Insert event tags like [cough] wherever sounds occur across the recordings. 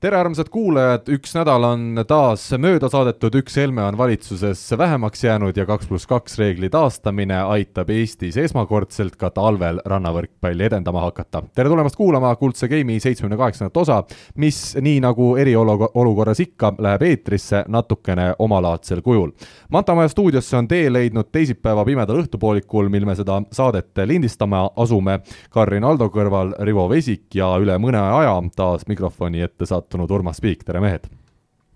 tere, armsad kuulajad, üks nädal on taas mööda saadetud, üks Helme on valitsuses vähemaks jäänud ja kaks pluss kaks reegli taastamine aitab Eestis esmakordselt ka talvel rannavõrkpalli edendama hakata. tere tulemast kuulama Kuldse Game'i seitsmekümne kaheksandat osa, mis nii nagu eriolukorras ikka, läheb eetrisse natukene omalaadsel kujul. Mantamaja stuudiosse on tee leidnud teisipäeva pimedal õhtupoolikul, mil me seda saadet lindistama asume. Karin Aldo kõrval Rivo Vesik ja üle mõne aja taas mikrofoni ette sattunud sattunud Urmas Piik, tere mehed!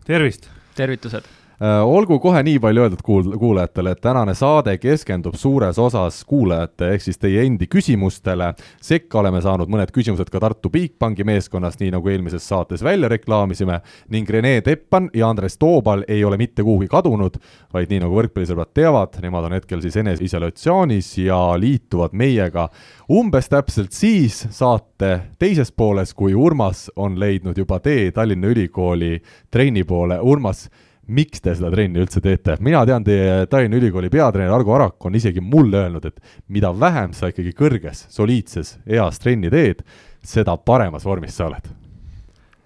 tervist! tervitused! Äh, olgu kohe nii palju öeldud kuul-, kuulajatele, et tänane saade keskendub suures osas kuulajate ehk siis teie endi küsimustele. sekka oleme saanud mõned küsimused ka Tartu Bigbanki meeskonnast, nii nagu eelmises saates välja reklaamisime, ning Rene Teppan ja Andres Toobal ei ole mitte kuhugi kadunud, vaid nii nagu võrkpallisõbrad teavad, nemad on hetkel siis eneseisolatsioonis ja liituvad meiega umbes täpselt siis saate teises pooles, kui Urmas on leidnud juba tee Tallinna Ülikooli trenni poole. Urmas miks te seda trenni üldse teete? mina tean, teie Tallinna Ülikooli peatreener Argo Arak on isegi mulle öelnud, et mida vähem sa ikkagi kõrges, soliidses eas trenni teed, seda paremas vormis sa oled.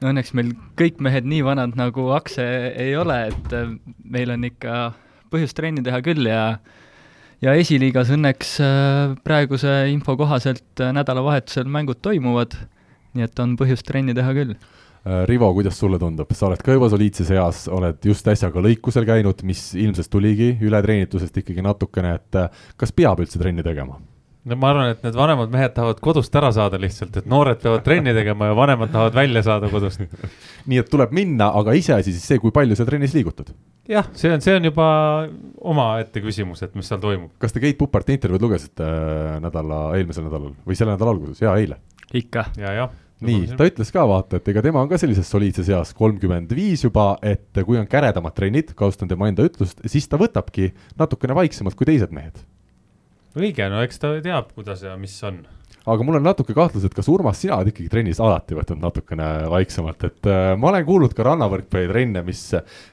no õnneks meil kõik mehed nii vanad nagu Akse ei ole, et äh, meil on ikka põhjust trenni teha küll ja ja esiliigas õnneks äh, praeguse info kohaselt äh, nädalavahetusel mängud toimuvad, nii et on põhjust trenni teha küll Rivo, kuidas sulle tundub, sa oled ka juba soliidses eas, oled just äsja ka lõikusel käinud, mis ilmselt tuligi ületreenitusest ikkagi natukene, et äh, kas peab üldse trenni tegema? no ma arvan, et need vanemad mehed tahavad kodust ära saada lihtsalt, et noored peavad trenni tegema ja vanemad tahavad välja saada kodust [laughs] nii et tuleb minna, aga iseasi siis see, kui palju sa trennis liigutad? jah, see on, see on juba omaette küsimus, et mis seal toimub. kas te Keit Puparti intervjuud lugesite äh, nädala, eelmisel nädalal või selle nädala alguses, jaa, eile? ikka. ja, jah nii, ta ütles ka vaata, et ega tema on ka sellises soliidses eas, kolmkümmend viis juba, et kui on käredamad trennid, kasutan tema enda ütlust, siis ta võtabki natukene vaiksemalt kui teised mehed. õige, no eks ta teab, kuidas ja mis on aga mul on natuke kahtlus, et kas Urmas, sina oled ikkagi trennis alati võtnud natukene vaiksemalt, et äh, ma olen kuulnud ka rannavõrkpallitrenne, mis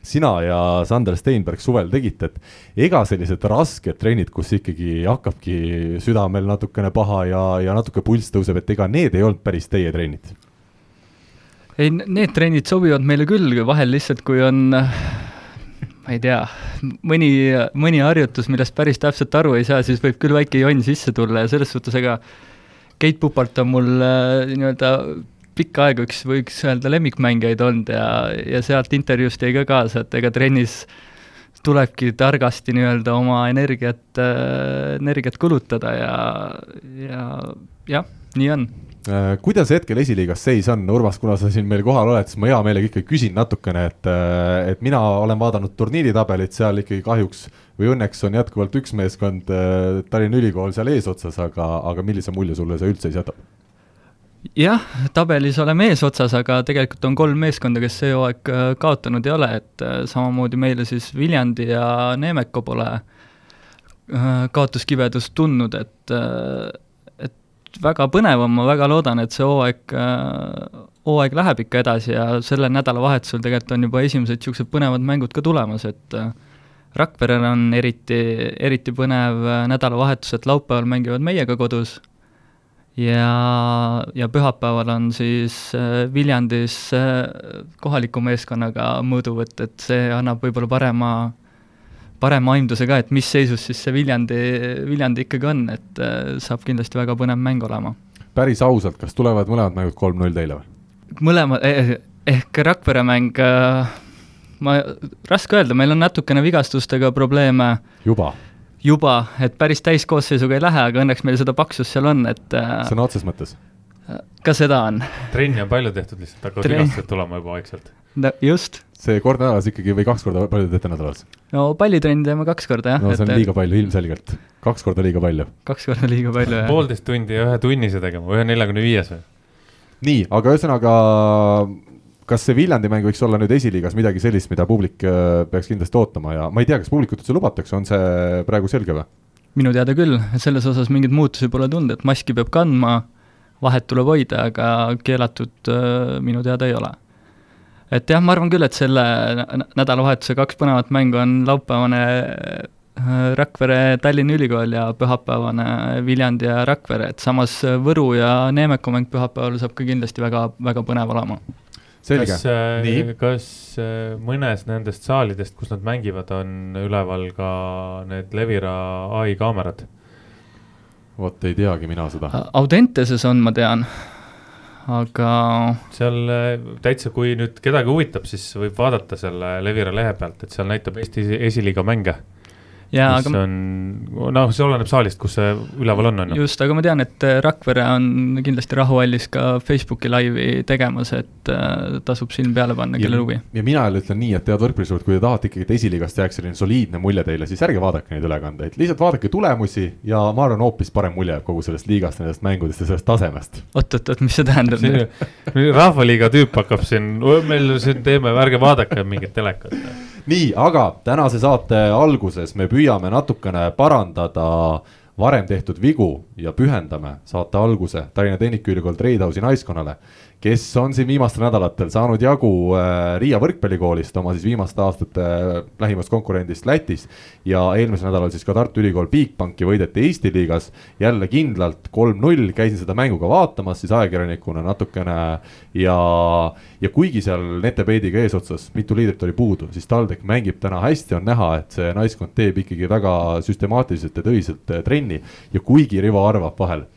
sina ja Sander Steinberg suvel tegite, et ega sellised rasked trennid, kus ikkagi hakkabki südamel natukene paha ja, ja natuke pulss tõuseb, et ega need ei olnud päris teie trennid? ei, need trennid sobivad meile küll, vahel lihtsalt, kui on ma ei tea, mõni, mõni harjutus, millest päris täpselt aru ei saa, siis võib küll väike jonn sisse tulla ja selles suhtes ega Keit Pupart on mul äh, nii-öelda pikka aega üks, võiks öelda lemmikmängijaid olnud ja, ja sealt intervjuust jäi ka kaasa, et ega trennis tulebki targasti nii-öelda oma energiat äh,, energiat kulutada ja, ja jah, nii on kuidas hetkel esiliigas seis on, Urmas, kuna sa siin meil kohal oled, siis ma hea meelega ikkagi küsin natukene, et, äh, et mina olen vaadanud turniiritabelit, seal ikkagi kahjuks või õnneks on jätkuvalt üks meeskond, äh, Tallinna Ülikool seal eesotsas, aga, aga millise mulje sulle see üldse jätab? jah, tabelis oleme eesotsas, aga tegelikult on kolm meeskonda, kes see hooaeg äh, kaotanud ei ole, et äh, samamoodi meile siis Viljandi ja Neemeko pole kaotuskibedust tundnud, et väga põnev on, ma väga loodan, et see hooaeg, hooaeg läheb ikka edasi ja sellel nädalavahetusel tegelikult on juba esimesed niisugused põnevad mängud ka tulemas, et äh, Rakverel on eriti, eriti põnev nädalavahetus, et laupäeval mängivad meiega kodus ja, ja pühapäeval on siis äh, Viljandis äh, kohaliku meeskonnaga mõõduvõtt, et see annab võib-olla parema, parema aimduse ka, et mis seisus siis see Viljandi, Viljandi ikkagi on, et äh, saab kindlasti väga põnev mäng olema. päris ausalt, kas tulevad mõlemad mängud kolm-null teile või? mõlemad eh,, ehk Rakvere mäng äh, ma, raske öelda, meil on natukene vigastustega probleeme. juba? juba, et päris täiskoosseisuga ei lähe, aga õnneks meil seda paksust seal on, et äh, sõna otseses mõttes? ka seda on. trenni on palju tehtud lihtsalt, hakkavad Tren... vigastused tulema juba vaikselt. No just. see kord nädalas ikkagi või kaks korda palju teete nädalas? no pallitrenni teeme kaks korda, jah. no see on et... liiga palju, ilmselgelt. kaks korda liiga palju. kaks korda liiga palju, jah. poolteist tundi ja ühe tunnise tegema, ühe neljakümne viies või? nii, aga ühesõnaga kas see Viljandi mäng võiks olla nüüd esiliigas midagi sellist, mida publik äh, peaks kindlasti ootama ja ma ei tea, kas publikut üldse lubatakse, on see praegu selge või? minu teada küll, selles osas mingeid muutusi pole tunda, et maski peab kandma, vahet tuleb hoida, aga keelatud äh, minu teada ei ole. Et jah, ma arvan küll, et selle nä- nädalavahetuse kaks põnevat mängu on laupäevane äh, Rakvere Tallinna Ülikool ja pühapäevane Viljandi ja Rakvere, et samas Võru ja Neemeku mäng pühapäeval saab ka kindlasti väga, väga põnev olema. selge kas, äh, kas äh, mõnes nendest saalidest, kus nad mängivad, on üleval ka need Levira ai kaamerad? vot ei teagi mina seda. Audenteses on, ma tean, aga seal äh, täitsa, kui nüüd kedagi huvitab, siis võib vaadata selle Levira lehe pealt, et seal näitab Eesti esiliiga mänge. Jaa, mis aga on, noh, see oleneb saalist, kus see üleval on, on ju. just, aga ma tean, et äh, Rakvere on kindlasti rahuhallis ka Facebooki laivi tegemas, et äh, tasub silm peale panna, kellel huvi. ja mina jälle ütlen nii, et head võrkpallisõbrad, kui te tahate ikkagi, et esiliigast jääks selline soliidne mulje teile, siis ärge vaadake neid ülekandeid, lihtsalt vaadake tulemusi ja ma arvan, hoopis parem mulje jääb kogu sellest liigast, nendest mängudest ja sellest tasemest. oot-oot-oot, mis see tähendab nüüd? [laughs] rahvaliiga tüüp hakkab siin, meil siin teeme, ärge vaadake mingit telekat. nii, aga tänase saate alguses me püüame natukene parandada varem tehtud vigu ja pühendame saate alguse Tallinna Tehnikaülikool Treidhausi naiskonnale, kes on siin viimastel nädalatel saanud jagu äh, Riia võrkpallikoolist, oma siis viimaste aastate äh, lähimast konkurendist Lätis. Ja eelmisel nädalal siis ka Tartu Ülikool Bigbanki võideti Eesti liigas. Jälle kindlalt kolm-null, käisin seda mängu ka vaatamas siis ajakirjanikuna natukene. Ja, ja kuigi seal Netebeidiga eesotsas mitu liidrit oli puudu, siis TalTech mängib täna hästi, on näha, et see naiskond teeb ikkagi väga süstemaatiliselt ja tõsiselt äh, trenni. Ja kuigi Rivo arvab vahel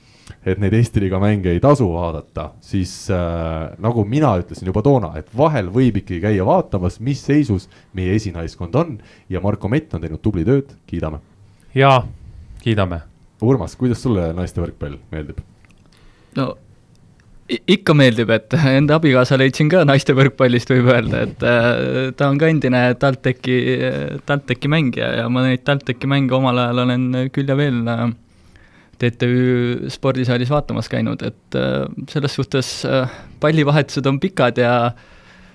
et neid Eesti liiga mänge ei tasu vaadata, siis äh, nagu mina ütlesin juba toona, et vahel võib ikkagi käia vaatamas, mis seisus meie esinaiskond on ja Marko Mett on teinud tubli tööd, kiidame. jaa, kiidame. Urmas, kuidas sulle naiste võrkpall meeldib? no ikka meeldib, et enda abikaasa leidsin ka naiste võrkpallist, võib öelda, et äh, ta on ka endine TalTechi, TalTechi mängija ja ma neid TalTechi mänge omal ajal olen küll ja veel äh, TTÜ spordisaalis vaatamas käinud, et äh, selles suhtes äh, pallivahetused on pikad ja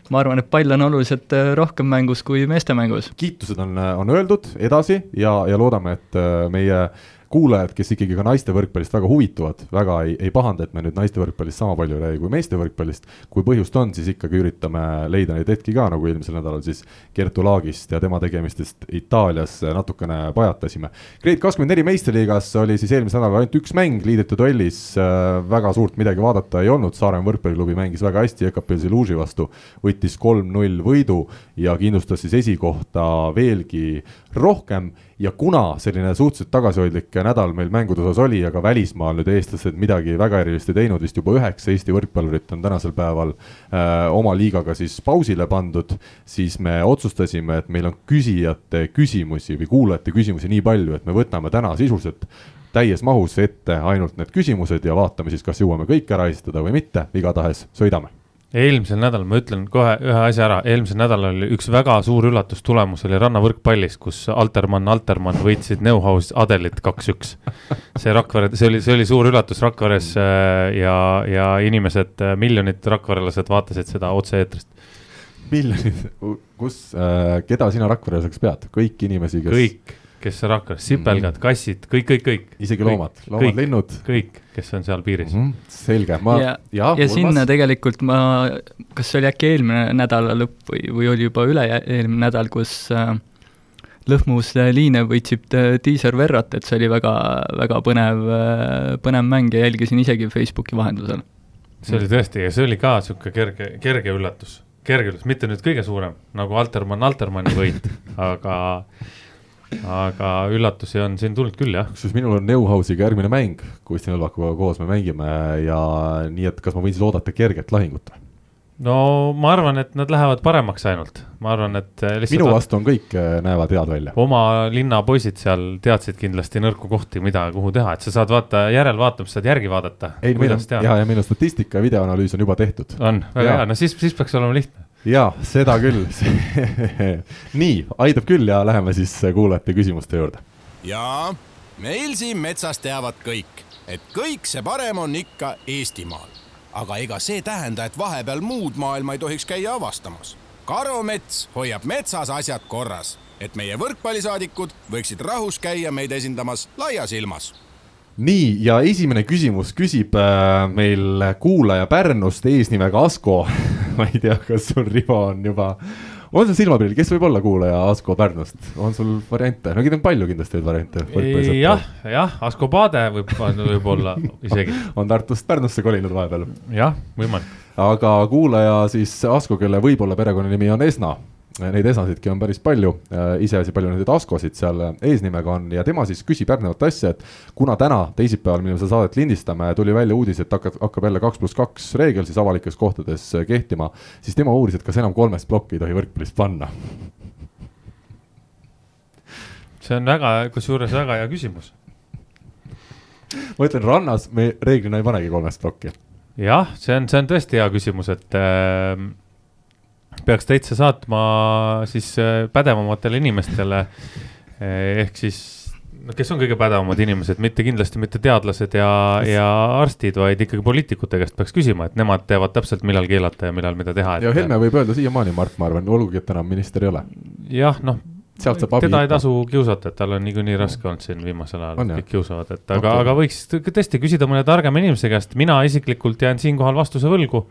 ma arvan, et pall on oluliselt äh, rohkem mängus kui meeste mängus. kiitused on, on öeldud edasi ja, ja loodame, et äh, meie kuulajad, kes ikkagi ka naiste võrkpallist väga huvituvad, väga ei, ei pahanda, et me nüüd naiste võrkpallist sama palju ei räägi kui meeste võrkpallist. kui põhjust on, siis ikkagi üritame leida neid hetki ka, nagu eelmisel nädalal siis Kertu Laagist ja tema tegemistest Itaalias natukene pajatasime. Grade kakskümmend neli meistriliigas oli siis eelmisel nädalal ainult üks mäng liidete duellis väga suurt midagi vaadata ei olnud, Saaremaa võrkpalliklubi mängis väga hästi EKP Ziluži vastu, võttis kolm-null võidu ja kindlustas siis esikohta veelgi rohkem ja kuna selline suhteliselt tagasihoidlik nädal meil mängude osas oli, aga välismaal nüüd eestlased midagi väga erilist ei teinud, vist juba üheksa Eesti võrkpallurit on tänasel päeval äh, oma liigaga siis pausile pandud, siis me otsustasime, et meil on küsijate küsimusi või kuulajate küsimusi nii palju, et me võtame täna sisuliselt täies mahus ette ainult need küsimused ja vaatame siis, kas jõuame kõik ära esitada või mitte, igatahes sõidame. Eelmisel nädalal, ma ütlen kohe ühe asja ära, eelmisel nädalal oli üks väga suur üllatustulemus oli rannavõrkpallis, kus Altermann, Altermann võitsid Neuhaus Adelit kaks-üks. see Rakvere, see oli, see oli suur üllatus Rakveres äh, ja, ja inimesed, miljonid rakverelased vaatasid seda otse-eetrist. miljonid, kus äh,, keda sina Rakvereseks pead, kõiki inimesi, kes kõik, kes Rakveres, sipelgad, kassid, kõik, kõik, kõik. isegi loomad, loomad, linnud kõik, kes on seal piiris mm. -hmm. selge, ma ja, jah, ja sinna tegelikult ma, kas see oli äkki eelmine nädala lõpp või, või oli juba üle-eelmine nädal, kus äh, Lõhmus Liine võitsib t- Tiisar Verrat, et see oli väga, väga põnev, põnev mäng ja jälgisin isegi Facebooki vahendusel. see oli tõesti ja see oli ka sihuke kerge, kerge üllatus, kerge üllatus, mitte nüüd kõige suurem nagu Altermann, Altermanni võit, [laughs] aga, aga üllatusi on siin tulnud küll jah. kusjuures minul on Neuhausiga järgmine mäng, Kusti Nõlvakuga koos me mängime ja nii, et kas ma võin siis oodata kerget lahingut? no ma arvan, et nad lähevad paremaks ainult, ma arvan, et eh, lihtsalt minu vastu on kõik, näevad head välja. oma linna poisid seal teadsid kindlasti nõrku kohti, mida kuhu teha, et sa saad vaata järelvaatamist saad järgi vaadata. ei, meil on, ja, ja meil on statistika ja videoanalüüs on juba tehtud. on, väga hea, no siis, siis peaks olema lihtne. Ja seda küll. [laughs] nii, aitab küll ja läheme siis kuulajate küsimuste juurde. jaa, meil siin metsas teavad kõik, et kõik see parem on ikka Eestimaal. aga ega see tähenda, et vahepeal muud maailma ei tohiks käia avastamas. karumets hoiab metsas asjad korras, et meie võrkpallisaadikud võiksid rahus käia meid esindamas laias ilmas nii, ja esimene küsimus küsib äh, meil kuulaja Pärnust eesnimega Asko. [laughs] ma ei tea, kas sul Rivo on juba, on sul silmapiiril, kes võib olla kuulaja Asko Pärnust, on sul variante, no on palju kindlasti neid variante. jah, jah, Asko Paade võib, võib-olla isegi. [laughs] on Tartust Pärnusse kolinud vahepeal. jah, võimalik. aga kuulaja siis Asko, kelle võib-olla perekonnanimi on Esna neid esasidki on päris palju, äh, iseasi, palju neid Askosid seal äh, eesnimega on ja tema siis küsib järgnevat asja, et kuna täna, teisipäeval, mil me seda saadet lindistame, tuli välja uudis, et hakkab, hakkab jälle kaks pluss kaks reegel siis avalikes kohtades äh, kehtima, siis tema uuris, et kas enam kolmest plokki ei tohi võrkpallist panna. see on väga, kusjuures väga hea küsimus. ma ütlen, rannas me reeglina ei panegi kolmest plokki. jah, see on, see on tõesti hea küsimus, et äh, peaks täitsa saatma siis äh, pädevamatele inimestele. Eh, ehk siis, kes on kõige pädevamad inimesed, mitte kindlasti mitte teadlased ja, ja arstid, vaid ikkagi poliitikute käest peaks küsima, et nemad teavad täpselt, millal keelata ja millal mida teha. ja Helme võib öelda siiamaani, Mart, ma arvan, olgugi, et enam minister ei ole. jah, noh sealt saab abi. teda ei tasu kiusata, et tal on niikuinii raske olnud siin viimasel ajal, kõik kiusavad, et aga okay., aga võiks tõesti küsida mõne targema inimese käest, mina isiklikult jään siinkohal vastuse võlgu.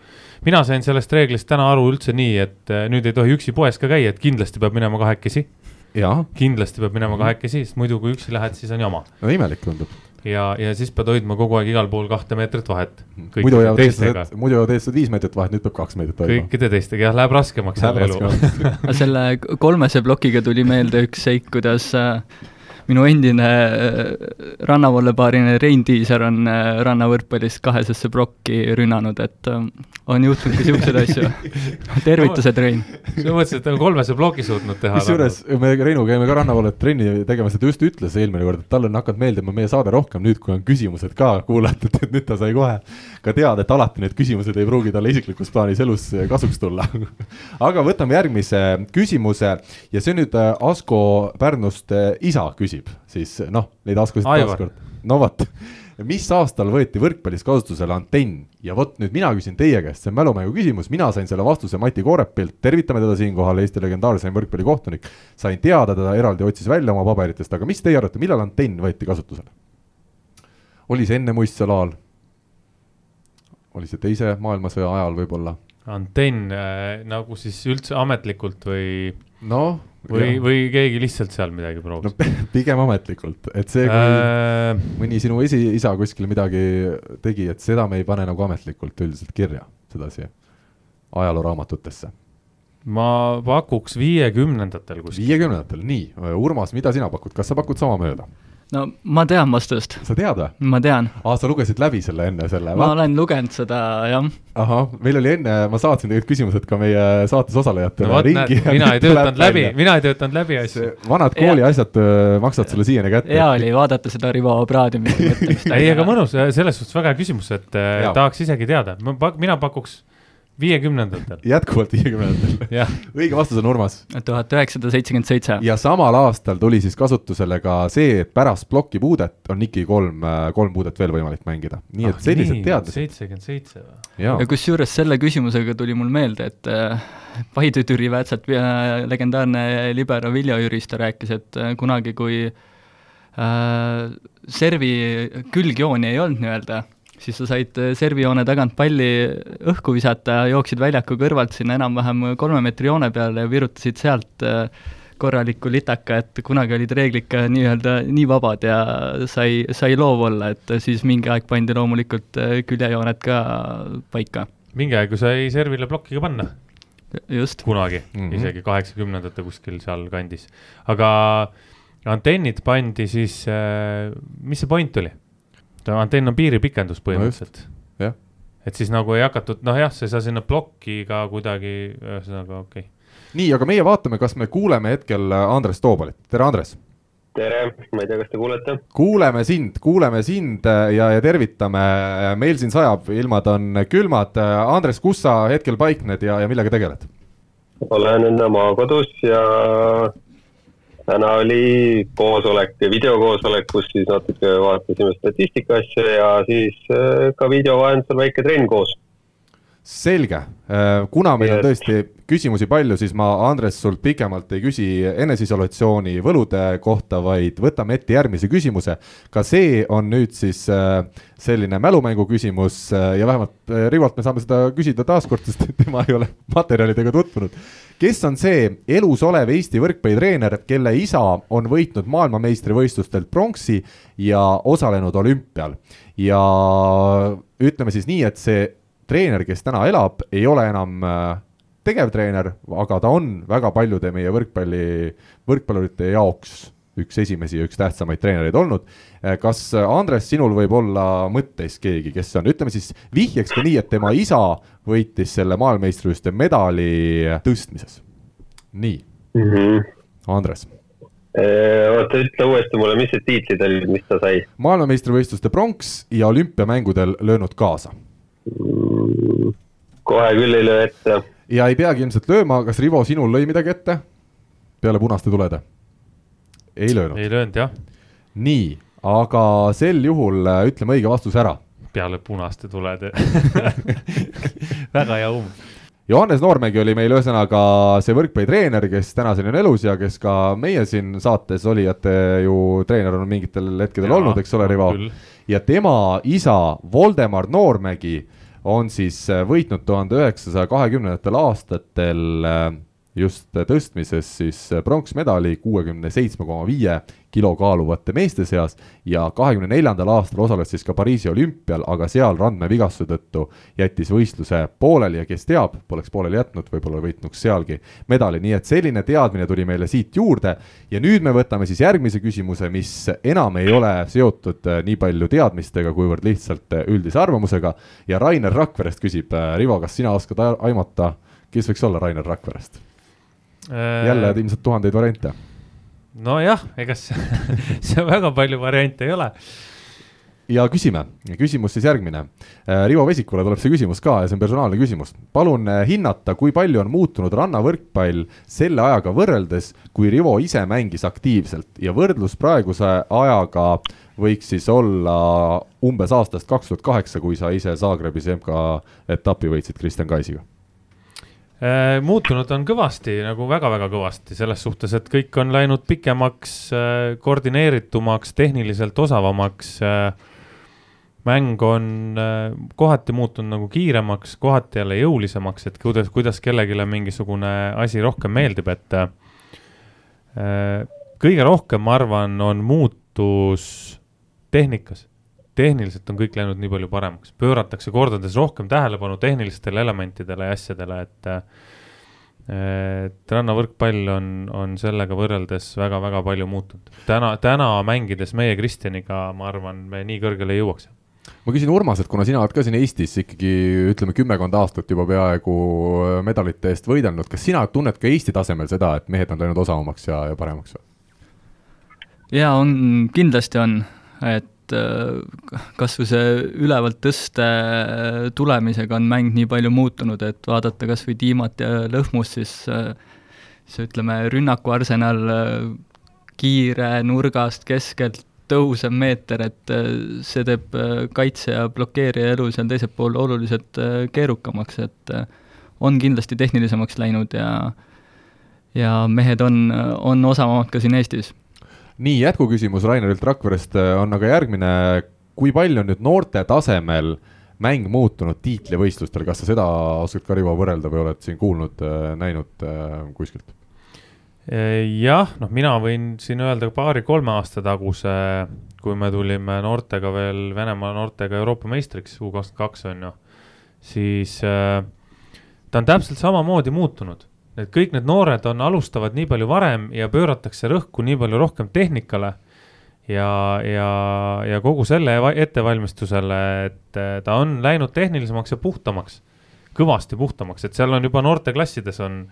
mina sain sellest reeglist täna aru üldse nii, et eh, nüüd ei tohi üksi poes ka käia, et kindlasti peab minema kahekesi. kindlasti peab minema kahekesi, sest muidu kui üksi lähed, siis on jama. no imelik tundub ja, ja siis pead hoidma kogu aeg igal pool kahte meetrit vahet. muidu jäävad eestlased, muidu jäävad eestlased viis meetrit vahet, nüüd peab kaks meetrit hoidma. kõikide teistega, jah, läheb raskemaks jälle elu. [laughs] [laughs] selle kolmese plokiga tuli meelde üks seik, kuidas äh, minu endine äh, rannavallepaarile Rein Tiiser on äh, rannavõrkpallist kahesesse plokki rünnanud, et äh, on juhtunud ka siukseid [laughs] asju. tervitused, Rein. sa mõtlesid, et ta on kolmese ploki suutnud teha. kusjuures me Reinuga käime ka rannavallet trenni tegemas ja ta just ütles eelmine kord, et talle on hakanud meeldima meie saade rohkem nüüd, kui on küsimused ka kuulatud, et nüüd ta sai kohe ka teada, et alati need küsimused ei pruugi talle isiklikus plaanis elus kasuks tulla [laughs] aga võtame järgmise küsimuse ja see on nüüd Asko Pärnust isa küsib küsib, siis noh, neid Askosid taaskord, no vot mis aastal võeti võrkpallis kasutusele antenn ja vot nüüd mina küsin teie käest, see on mälumängu küsimus, mina sain selle vastuse Mati Koorepilt, tervitame teda siinkohal, Eesti legendaarseim võrkpallikohtunik. sain teada teda eraldi, otsis välja oma paberitest, aga mis teie arvate, millal antenn võeti kasutusele? oli see enne muistsõla ajal? oli see teise maailmasõja ajal võib-olla? antenn äh, nagu siis üldse ametlikult või? noh või, või keegi lihtsalt seal midagi proovib no,? pigem ametlikult, et see, kui äh... mõni sinu esiisa kuskil midagi tegi, et seda me ei pane nagu ametlikult üldiselt kirja, sedasi ajalooraamatutesse. ma pakuks viiekümnendatel kuskil. viiekümnendatel, nii, Urmas, mida sina pakud, kas sa pakud samamööda? No ma tean vastust. sa tead või? ma tean. aa, sa lugesid läbi selle enne selle? ma olen lugenud seda, jah. ahah, meil oli enne, ma saatsin tegelikult küsimused ka meie saates osalejatele no, ringi. mina ei töötanud läbi, mina ei töötanud läbi asju. vanad kooliasjad äh, maksavad sulle siiani kätte. hea oli vaadata seda Rivo praadimist mõtlemist [laughs] ei, aga mõnus, selles suhtes väga hea küsimus, et äh, ja. tahaks isegi teada, mina pakuks viiekümnendatel. jätkuvalt viiekümnendatel [laughs] õige vastus on Urmas. tuhat üheksasada seitsekümmend seitse. ja samal aastal tuli siis kasutusele ka see, et pärast plokipuudet on Niki kolm, äh, kolm puudet veel võimalik mängida. nii et ah, sellised teadmised. seitsekümmend seitse või? ja, ja kusjuures selle küsimusega tuli mul meelde, et äh, Paide Türi Väätsat äh, legendaarne libero Viljo Jüristo rääkis, et äh, kunagi, kui äh, servi külgjooni ei olnud nii-öelda siis sa said äh, servijoone tagant palli õhku visata, jooksid väljaku kõrvalt sinna enam-vähem kolme meetri joone peale ja virutasid sealt äh, korraliku litaka, et kunagi olid reeglid ka nii-öelda nii vabad ja sai, sai loov olla, et siis mingi aeg pandi loomulikult äh, küljejooned ka paika. mingi aeg ju sai servile plokki ka panna. just. kunagi mm, -hmm. isegi kaheksakümnendate kuskil sealkandis. aga antennid pandi siis, mis see point oli? Antenn on piiripikendus põhimõtteliselt no. et siis nagu ei hakatud, noh jah, sa ei saa sinna plokki ka kuidagi, ühesõnaga okei okay.. nii, aga meie vaatame, kas me kuuleme hetkel Andres Toobalit, tere Andres. tere, ma ei tea, kas te kuulete? kuuleme sind, kuuleme sind ja, ja tervitame, meil siin sajab, ilmad on külmad. Andres, kus sa hetkel paikned ja, ja millega tegeled? olen enda maakodus ja täna oli koosolek, videokoosolek, kus siis natuke vaatasime statistika asja ja siis äh, ka video vahendusel väike trenn koos. Selge, kuna meil on tõesti küsimusi palju, siis ma, Andres, sult pikemalt ei küsi eneseisolatsiooni võlude kohta, vaid võtame ette järgmise küsimuse. ka see on nüüd siis äh, selline mälumängu küsimus äh, ja vähemalt äh, Rivolt me saame seda küsida taaskord, sest [laughs] tema ei ole materjalidega tutvunud. kes on see elus olev Eesti võrkpallitreener, kelle isa on võitnud maailmameistrivõistlustelt pronksi ja osalenud olümpial ja ütleme siis nii, et see treener, kes täna elab, ei ole enam äh, tegevtreener, aga ta on väga paljude meie võrkpalli, võrkpallurite jaoks üks esimesi ja üks tähtsamaid treenereid olnud. kas Andres, sinul võib olla mõttes keegi, kes on, ütleme siis vihjeks ka nii, et tema isa võitis selle maailmameistrivõistluste medali tõstmises. nii, mm. -hmm. Andres. oota, ütle uuesti mulle, mis need tiitlid olid, mis ta sai maailmameistrivõistluste pronks ja olümpiamängudel löönud kaasa? Kohe küll ei löö ette. ja ei peagi ilmselt lööma, kas Rivo, sinul lõi midagi ette peale punaste tulede? ei löönud. ei löönud jah. nii, aga sel juhul äh, ütleme õige vastuse ära. peale punaste tulede [laughs] väga hea umm. Johannes Noormägi oli meil ühesõnaga see võrkpallitreener, kes tänaseni on elus ja kes ka meie siin saates olijate ju treener on mingitel hetkedel Jaa, olnud, eks ole, Rivo ja tema isa Voldemar Noormägi on siis äh, võitnud tuhande üheksasaja kahekümnendatel aastatel äh, just tõstmises siis äh, pronksmedali kuuekümne seitsme koma viie kilo kaaluvate meeste seas ja kahekümne neljandal aastal osales siis ka Pariisi olümpial, aga seal randmevigastuse tõttu jättis võistluse pooleli ja kes teab, poleks pooleli jätnud, võib-olla võitnuks sealgi medali, nii et selline teadmine tuli meile siit juurde ja nüüd me võtame siis järgmise küsimuse, mis enam ei ole seotud äh, nii palju teadmistega, kuivõrd lihtsalt äh, üldise arvamusega ja Rainer Rakverest küsib, äh, Rivo, kas sina oskad aimata, kes võiks olla Rainer Rakverest? jälle ilmselt tuhandeid variante. Nojah, ega [laughs] see väga palju variante ei ole. ja küsime, küsimus siis järgmine. Rivo Vesikule tuleb see küsimus ka ja see on personaalne küsimus. palun äh, hinnata, kui palju on muutunud rannavõrkpall selle ajaga võrreldes, kui Rivo ise mängis aktiivselt ja võrdlus praeguse ajaga võiks siis olla umbes aastast kaks tuhat kaheksa, kui sa ise Zagrebis MK-etapi võitsid Kristjan Kaisiga Äh, muutunud on kõvasti nagu väga-väga kõvasti selles suhtes, et kõik on läinud pikemaks, koordineeritumaks, tehniliselt osavamaks. mäng on äh, kohati muutunud nagu kiiremaks, kohati jälle jõulisemaks, et kuidas, kuidas kellelegi mingisugune asi rohkem meeldib, et äh, kõige rohkem, ma arvan, on muutus tehnikas tehniliselt on kõik läinud nii palju paremaks, pööratakse kordades rohkem tähelepanu tehnilistele elementidele ja asjadele, et et rannavõrkpall on, on sellega võrreldes väga-väga palju muutunud. täna, täna mängides meie Kristjaniga, ma arvan, me nii kõrgele ei jõuaks. ma küsin Urmaselt, kuna sina oled ka siin Eestis ikkagi ütleme kümmekond aastat juba peaaegu medalite eest võidelnud, kas sina tunned ka Eesti tasemel seda, et mehed on läinud osavamaks ja, ja paremaks või? jaa, on, kindlasti on, et kas või see ülevalt tõste tulemisega on mäng nii palju muutunud, et vaadata kas või Tiimat ja Lõhmust, siis see ütleme, rünnakuarsenal kiire nurgast keskelt tõusev meeter, et see teeb kaitse ja blokeerija elu seal teisel pool oluliselt keerukamaks, et on kindlasti tehnilisemaks läinud ja ja mehed on, on osavamad ka siin Eestis nii, jätkuküsimus Rainerilt Rakverest. On aga järgmine, kui palju on nüüd noorte tasemel mäng muutunud tiitlivõistlustel, kas sa seda oskad ka, Rivo, võrrelda või oled siin kuulnud, näinud kuskilt? jah, noh, mina võin siin öelda paari-kolme aasta taguse, kui me tulime noortega veel, Venemaa noortega Euroopa meistriks, U kakskümmend kaks on ju, siis äh, ta on täpselt samamoodi muutunud et kõik need noored on, alustavad nii palju varem ja pööratakse rõhku nii palju rohkem tehnikale ja, ja, ja kogu selle ettevalmistusele, et ta on läinud tehnilisemaks ja puhtamaks, kõvasti puhtamaks, et seal on juba noorteklassides on,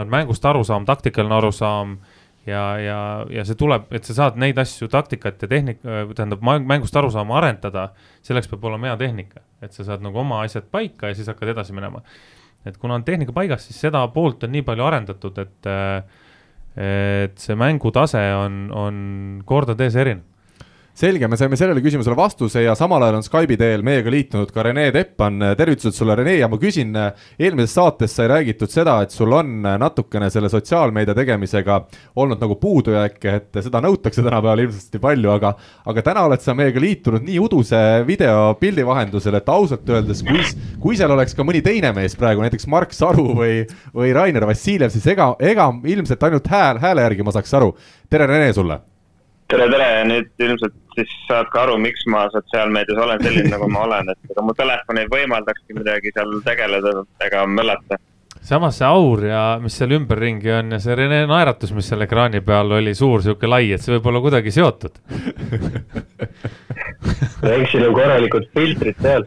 on mängust arusaam, taktikaline arusaam ja, ja, ja see tuleb, et sa saad neid asju, taktikat ja tehnika, tähendab mängust arusaama arendada, selleks peab olema hea tehnika, et sa saad nagu oma asjad paika ja siis hakkad edasi minema et kuna on tehnika paigas, siis seda poolt on nii palju arendatud, et, et see mängutase on, on kordades erinev. Selge, me saime sellele küsimusele vastuse ja samal ajal on Skype'i teel meiega liitunud ka Rene Teppan, tervitused sulle, Rene, ja ma küsin, eelmises saates sai räägitud seda, et sul on natukene selle sotsiaalmeedia tegemisega olnud nagu puudujääke, et seda nõutakse tänapäeval ilmselt palju, aga aga täna oled sa meiega liitunud nii uduse videopildi vahendusel, et ausalt öeldes, kui, kui seal oleks ka mõni teine mees praegu, näiteks Mark Saru või, või Rainer Vassiljev, siis ega, ega ilmselt ainult hääl, hääle järgi ma saaks aru. tere, Rene, sulle! tere, tere, nüüd ilmselt siis saad ka aru, miks ma sotsiaalmeedias olen selline, nagu ma olen, et ega mu telefon ei võimaldakski midagi seal tegeleda ega möllata. samas see aur ja mis seal ümberringi on ja see Rene naeratus, mis seal ekraani peal oli suur sihuke lai, et see võib olla kuidagi seotud eks siin on korralikud filtrid seal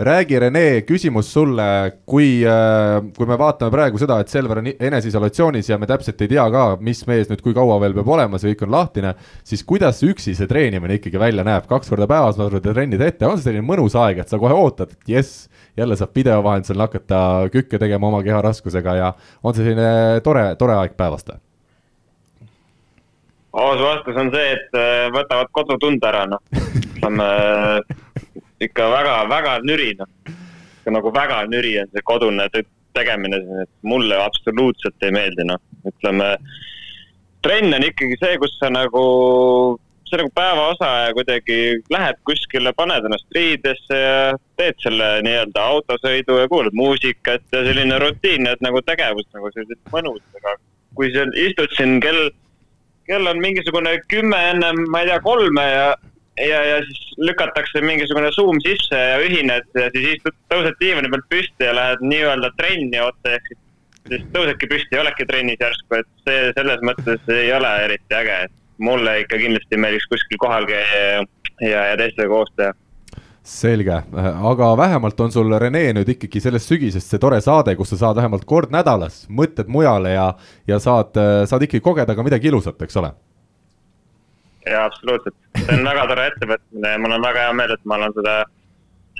räägi, Rene, küsimus sulle, kui, äh, kui me vaatame praegu seda, et Selver on eneseisolatsioonis ja me täpselt ei tea ka, mis mees nüüd kui kaua veel peab olema, see kõik on lahtine, siis kuidas üksi see treenimine ikkagi välja näeb, kaks korda päevas, ma arvan, te trennid ette, on see selline mõnus aeg, et sa kohe ootad, et jess, jälle saab video vahendusel hakata kükke tegema oma keha raskusega ja on see selline tore, tore aeg päevast või? aus vastus on see, et äh, võtavad kodutunde ära, noh. ütleme [laughs] ikka väga-väga nüri, noh. nagu väga nüri on see kodune tegemine, et mulle absoluutselt ei meeldi, noh, ütleme. trenn on ikkagi see, kus sa nagu, see nagu päevaosa ja kuidagi lähed kuskile, paned ennast riidesse ja teed selle nii-öelda autosõidu ja kuulad muusikat ja selline rutiinne nagu tegevus nagu sellised mõnus, aga kui sa istud siin kell, kell on mingisugune kümme enne, ma ei tea, kolme ja ja, ja siis lükatakse mingisugune Zoom sisse ja ühined ja siis istud, tõused diivani pealt püsti ja lähed nii-öelda trenni otsa, ehk siis, siis tõusedki püsti ja oledki trennis järsku, et see selles mõttes ei ole eriti äge, et mulle ikka kindlasti meeldiks kuskil kohal käia ja, ja, ja teistega koos teha. Selge, aga vähemalt on sul, Rene, nüüd ikkagi sellest sügisest see tore saade, kus sa saad vähemalt kord nädalas mõtted mujale ja, ja saad, saad ikkagi kogeda ka midagi ilusat, eks ole jaa, absoluutselt. see on väga tore ettevõtmine ja mul on väga hea meel, et ma olen seda,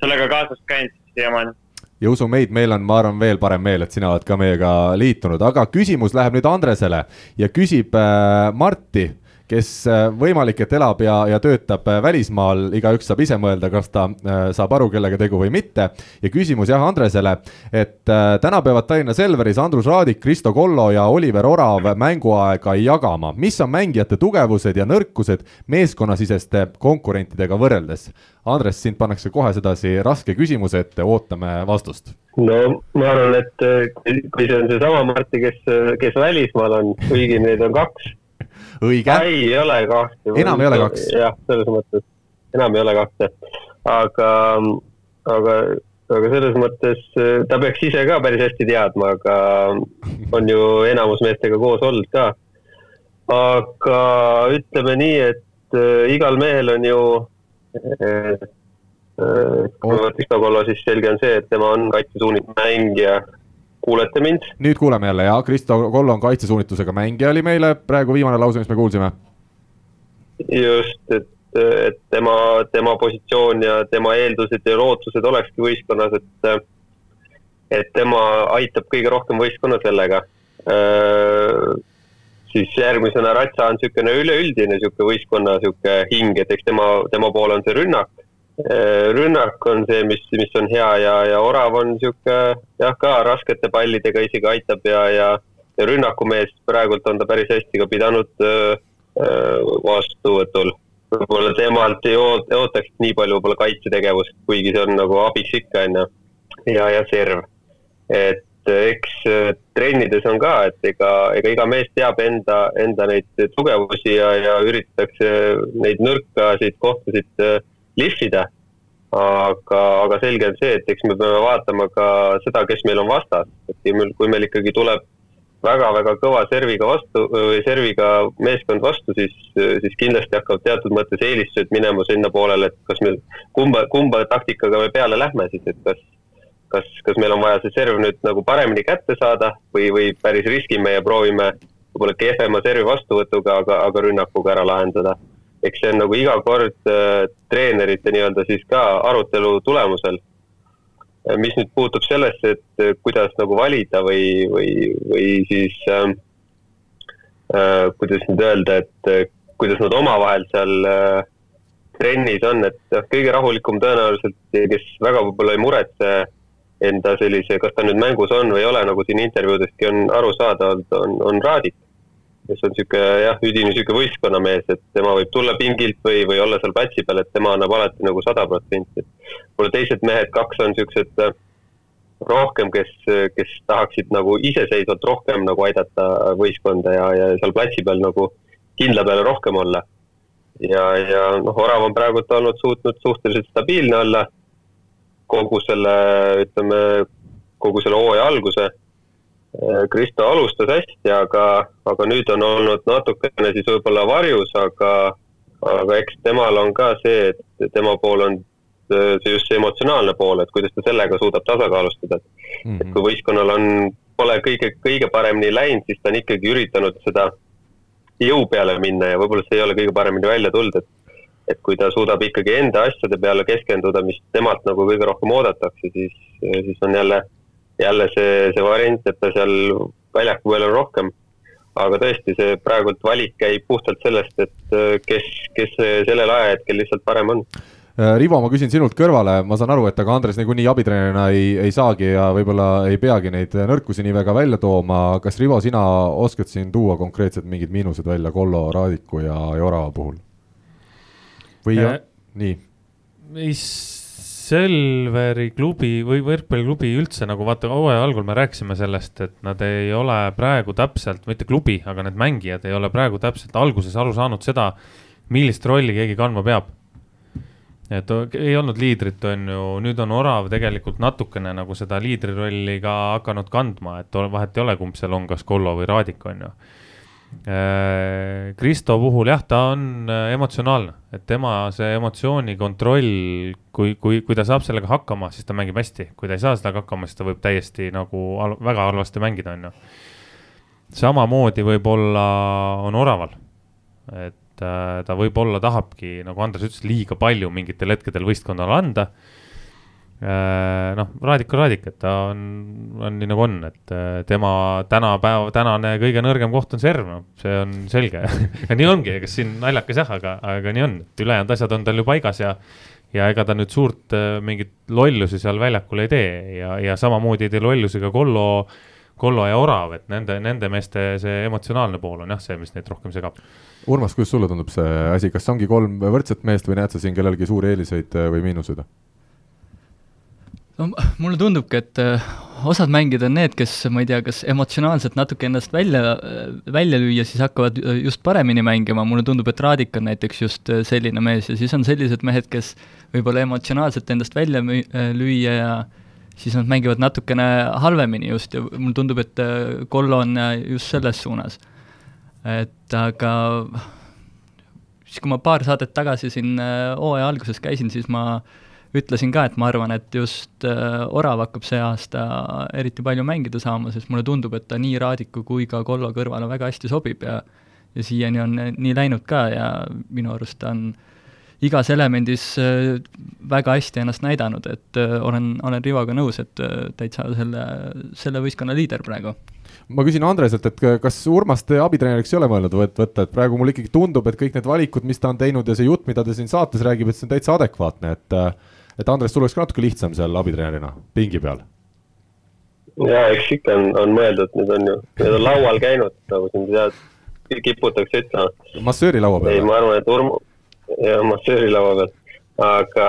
sellega kaasas käinud siiamaani. Ja usu meid, meil on, ma arvan, veel parem meel, et sina oled ka meiega liitunud, aga küsimus läheb nüüd Andresele ja küsib äh, Marti kes äh, võimalik, et elab ja, ja töötab äh, välismaal, igaüks saab ise mõelda, kas ta äh, saab aru, kellega tegu või mitte. ja küsimus jah Andresele, et täna peavad Tallinna Selveris Andrus Raadik, Kristo Kollo ja Oliver Orav mänguaega jagama. mis on mängijate tugevused ja nõrkused meeskonnasiseste konkurentidega võrreldes? Andres, sind pannakse kohe sedasi raske küsimuse ette, ootame vastust no ma arvan, et kui see on seesama Marti, kes, kes välismaal on, kuigi neid on kaks õige. ei ole kahte. enam ei ole kaks. jah, selles mõttes, enam ei ole kahte, aga, aga, aga selles mõttes ta peaks ise ka päris hästi teadma, aga on ju enamus meestega koos olnud ka. aga ütleme nii, et äh, igal mehel on ju äh, kui ma võtaks Togolo, siis selge on see, et tema on kaitsesuunitud mängija kuulete mind? nüüd kuuleme jälle ja Kristo Kollo on kaitsesuunitlusega mängija oli meile praegu viimane lause, mis me kuulsime. just, et, et tema, tema positsioon ja tema eeldused ja lootused olekski võistkonnas, et et tema aitab kõige rohkem võistkonna sellega. siis järgmisena Ratsa on niisugune üleüldine niisugune võistkonna niisugune hing, et eks tema, tema pool on see rünnak Äh, rünnak on see, mis, mis on hea ja, ja Orav on niisugune jah, ka raskete pallidega isegi aitab ja, ja, ja rünnakumees praegult on ta päris hästi ka pidanud öö, äh, äh, vastuvõtul. võib-olla temalt ei oot-, ootaks nii palju võib-olla kaitsetegevust, kuigi see on nagu abiks ikka, on ju. ja, ja serv. et eks trennides on ka, et ega, ega iga mees teab enda, enda neid tugevusi ja, ja üritatakse neid nõrkasid kohtasid lihvida. aga, aga selge on see, et eks me peame vaatama ka seda, kes meil on vastas, et kui meil, kui meil ikkagi tuleb väga-väga kõva serviga vastu serviga meeskond vastu, siis, siis kindlasti hakkavad teatud mõttes eelistused minema sinna poolele, et kas meil, kumba, kumba taktikaga me peale lähme siis, et kas, kas, kas meil on vaja see serv nüüd nagu paremini kätte saada või, või päris riskime ja proovime võib-olla kehvema servi vastuvõtuga, aga, aga rünnakuga ära lahendada eks see on nagu iga kord äh, treenerite nii-öelda siis ka arutelu tulemusel. mis nüüd puutub sellesse, et äh, kuidas nagu valida või, või, või siis ähm, äh, kuidas nüüd öelda, et äh, kuidas nad omavahel seal äh, trennis on, et jah, kõige rahulikum tõenäoliselt, kes väga võib-olla ei muretse enda sellise, kas ta nüüd mängus on või ei ole, nagu siin intervjuudestki on aru saada olnud, on, on Raadik. Kes on sihuke jah, üdini sihuke võistkonnamees, et tema võib tulla pingilt või, või olla seal platsi peal, et tema annab alati nagu sada protsenti. võib-olla teised mehed, kaks on siuksed äh, rohkem, kes, kes tahaksid nagu iseseisvalt rohkem nagu aidata võistkonda ja, ja seal platsi peal nagu kindla peale rohkem olla. ja, ja noh, Orav on praegult olnud suutnud suhteliselt stabiilne olla kogu selle, ütleme, kogu selle hooaja alguse. Kristo alustas hästi, aga, aga nüüd on olnud natukene siis võib-olla varjus, aga, aga eks temal on ka see, et tema pool on see just see emotsionaalne pool, et kuidas ta sellega suudab tasakaalustada mm. -hmm. et kui võistkonnal on, pole kõige, kõige paremini läinud, siis ta on ikkagi üritanud seda jõu peale minna ja võib-olla see ei ole kõige paremini välja tulnud, et et kui ta suudab ikkagi enda asjade peale keskenduda, mis temalt nagu kõige rohkem oodatakse, siis, siis on jälle, jälle see, see variant, et ta seal väljaku peal on rohkem. aga tõesti, see praegult valik käib puhtalt sellest, et kes, kes sellel ajahetkel lihtsalt parem on Rivo, ma küsin sinult kõrvale, ma saan aru, et aga Andres niikuinii abitreenerina ei, ei saagi ja võib-olla ei peagi neid nõrkusi nii väga välja tooma. kas Rivo, sina oskad siin tuua konkreetselt mingid miinused välja Kollo, Raadiku ja, ja Orava puhul? või äh, nii? ei, Selveri klubi või võrkpalliklubi üldse nagu vaata, hooaja algul me rääkisime sellest, et nad ei ole praegu täpselt, mitte klubi, aga need mängijad ei ole praegu täpselt alguses aru saanud seda, millist rolli keegi kandma peab. Et ei olnud liidrit, on ju, nüüd on Orav tegelikult natukene nagu seda liidrirolli ka hakanud kandma, et vahet ei ole, kumb seal on, kas Kollo või Raadik, on ju Kristo puhul jah, ta on äh, emotsionaalne, et tema see emotsiooni kontroll, kui, kui, kui ta saab sellega hakkama, siis ta mängib hästi, kui ta ei saa sellega hakkama, siis ta võib täiesti nagu väga halvasti mängida, on ju. samamoodi võib-olla on Oraval, et äh, ta võib-olla tahabki, nagu Andres ütles, liiga palju mingitel hetkedel võistkonnale anda. Äh, noh, Raadik on Raadik, et ta on, on nii nagu on, et äh, tema tänapäev, tänane kõige nõrgem koht on serv, noh, see on selge [laughs] ja nii ongi, ega siin naljakas jah, aga, aga nii on, et ülejäänud asjad on tal ju paigas ja ja ega ta nüüd suurt äh, mingit lollusi seal väljakul ei tee ja, ja samamoodi ei tee lollusi ka Kollo, Kollo ja Orav, et nende, nende meeste see emotsionaalne pool on jah see, mis neid rohkem segab. Urmas, kuidas sulle tundub see asi, kas ongi kolm võrdset meest või näed sa siin kellelgi suuri eeliseid või miinuseid? No mulle tundubki, et äh, osad mängijad on need, kes, ma ei tea, kas emotsionaalselt natuke ennast välja, välja lüüa, siis hakkavad äh, just paremini mängima, mulle tundub, et Raadik on näiteks just äh, selline mees ja siis on sellised mehed, kes võib-olla emotsionaalselt endast välja müü-, lüüa ja siis nad mängivad natukene halvemini just ja mulle tundub, et Kollo on just selles suunas. et aga siis, kui ma paar saadet tagasi siin hooaja alguses käisin, siis ma äh, ütlesin ka, et ma arvan, et just äh, Orav hakkab see aasta eriti palju mängida saama, sest mulle tundub, et ta nii Raadiku kui ka Kollo kõrvale väga hästi sobib ja ja siiani on nii läinud ka ja minu arust ta on igas elemendis äh, väga hästi ennast näidanud, et äh, olen, olen Rivoga nõus, et täitsa selle, selle võistkonna liider praegu. Ma küsin Andreselt, et kas Urmast abitreeneriks ei ole mõelnud võtta, et praegu mulle ikkagi tundub, et kõik need valikud, mis ta on teinud ja see jutt, mida ta siin saates räägib, et see on täitsa adekvaatne, et et Andres, sul oleks ka natuke lihtsam seal abitreenerina pingi peal? ja eks ikka on, on mõeldud, need on ju, need on laual käinud, nagu siin tead, kiputakse ütlema. massööri laua peal? ei, ma arvan, et Urm-, jah, massööri laua peal, aga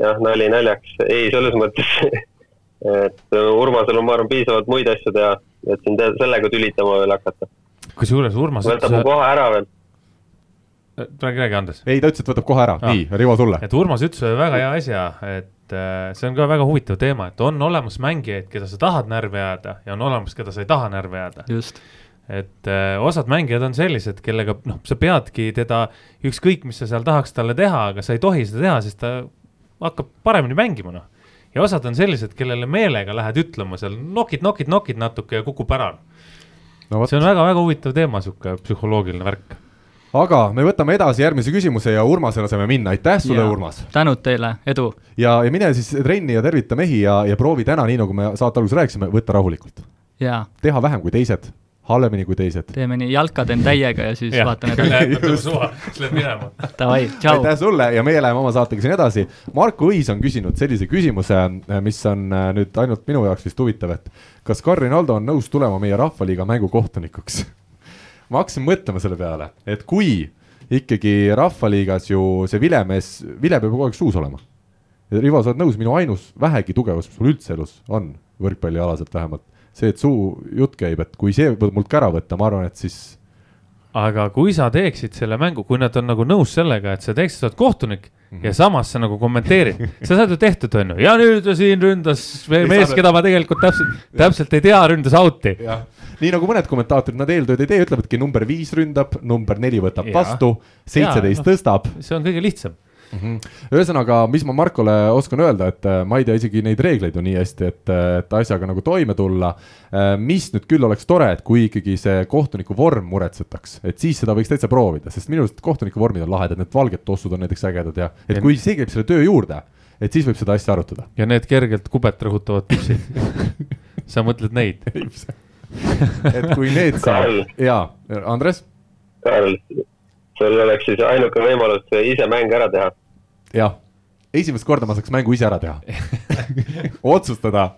jah, nali naljaks, ei, selles mõttes [laughs] et Urmasel on, ma arvan, piisavalt muid asju teha, et siin sellega tülitama veel hakata. kusjuures Urmas võtab mu koha ära veel räägi, räägi, Andres. ei, ta ütles, et võtab kohe ära ah., nii, Rivo sulle. et Urmas ütles ühe väga hea asja, et äh, see on ka väga huvitav teema, et on olemas mängijaid, keda sa tahad närvi ajada ja on olemas, keda sa ei taha närvi ajada. just et äh, osad mängijad on sellised, kellega noh, sa peadki teda, ükskõik, mis sa seal tahaks talle teha, aga sa ei tohi seda teha, sest ta hakkab paremini mängima, noh. ja osad on sellised, kellele meelega lähed ütlema seal nokid, nokid, nokid natuke ja kukub ära no,. see on väga-väga huvitav teema, sihuke psühholoogiline värk aga me võtame edasi järgmise küsimuse ja Urmasele saame minna, aitäh sulle, Urmas! tänud teile, edu! ja, ja mine siis trenni ja tervita mehi ja, ja proovi täna, nii nagu me saate alguses rääkisime, võtta rahulikult. teha vähem kui teised, halvemini kui teised. teeme nii, jalka teen täiega ja siis ja, vaatan edasi. suva, siis läheb minema. Davai, tšau. aitäh sulle ja meie läheme oma saatega siin edasi. Marko Õis on küsinud sellise küsimuse, mis on äh, nüüd ainult minu jaoks vist huvitav, et kas Karin Aldo on nõus tulema meie Rahvaliiga mängukohtunikuks ma hakkasin mõtlema selle peale, et kui ikkagi Rahvaliigas ju see vilemees, vile peab kogu aeg suus olema. Rivo, sa oled nõus, minu ainus vähegi tugevus, mis mul üldse elus on, võrkpallialaselt vähemalt, see, et suu jutt käib, et kui see mult ka ära võtta, ma arvan, et siis aga kui sa teeksid selle mängu, kui nad on nagu nõus sellega, et sa teeksid, sa oled kohtunik mm -hmm. ja samas sa nagu kommenteerid, sa saad ju tehtud, on ju, ja nüüd siin ründas mees, keda ma tegelikult täpselt, täpselt ei tea, ründas out'i. Nii nagu mõned kommentaatorid, nad eeltööd ei tee, ütlevadki number viis ründab, number neli võtab ja. vastu, seitseteist no, tõstab. see on kõige lihtsam mm. -hmm. ühesõnaga, mis ma Markole oskan öelda, et äh, ma ei tea isegi neid reegleid ju nii hästi, et, äh, et asjaga nagu toime tulla. Äh, mis nüüd küll oleks tore, et kui ikkagi see kohtuniku vorm muretsetaks, et siis seda võiks täitsa proovida, sest minu arust kohtuniku vormid on lahedad, need valged tossud on näiteks ägedad ja et kui see käib selle töö juurde, et siis võib seda asja arutada. ja need kergelt kubet rõhutavad püksid [laughs] sa mõtled neid [laughs] et kui need saab, jaa, Andres? Karl, sul oleks siis ainuke võimalus ise mäng ära teha. Jah, esimest korda ma saaks mängu ise ära teha. [laughs] Otsustada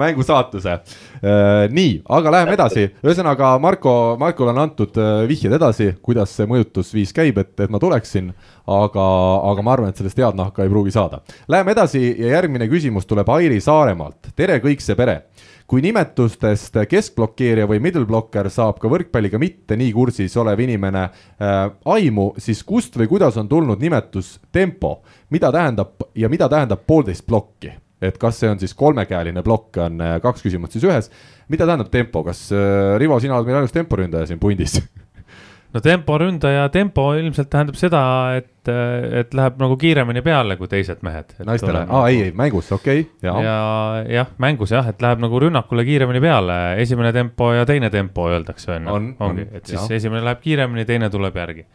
mängu saatuse. Äh, nii, aga läheme edasi, ühesõnaga Marko, Markole on antud äh, vihjed edasi, kuidas see mõjutusviis käib, et, et ma tuleksin. aga, aga ma arvan, et sellest head nahka ei pruugi saada. Läheme edasi ja järgmine küsimus tuleb Airi Saaremaalt. tere, kõik see pere kui nimetustest keskblokeerija või middle blocker saab ka võrkpalliga mitte nii kursis olev inimene äh, aimu, siis kust või kuidas on tulnud nimetus tempo, mida tähendab ja mida tähendab poolteist plokki? Et kas see on siis kolmekäeline plokk, on äh, kaks küsimust siis ühes. mida tähendab tempo, kas äh, Rivo, sina oled meil ainus temporündaja siin pundis [laughs] no temporündaja, tempo ilmselt tähendab seda, et, et läheb nagu kiiremini peale kui teised mehed. naistele, aa ei, ei mängus, okei okay,, jah. ja jah, mängus jah, et läheb nagu rünnakule kiiremini peale, esimene tempo ja teine tempo öeldakse on ju, on, ongi, et siis jah. esimene läheb kiiremini, teine tuleb järgi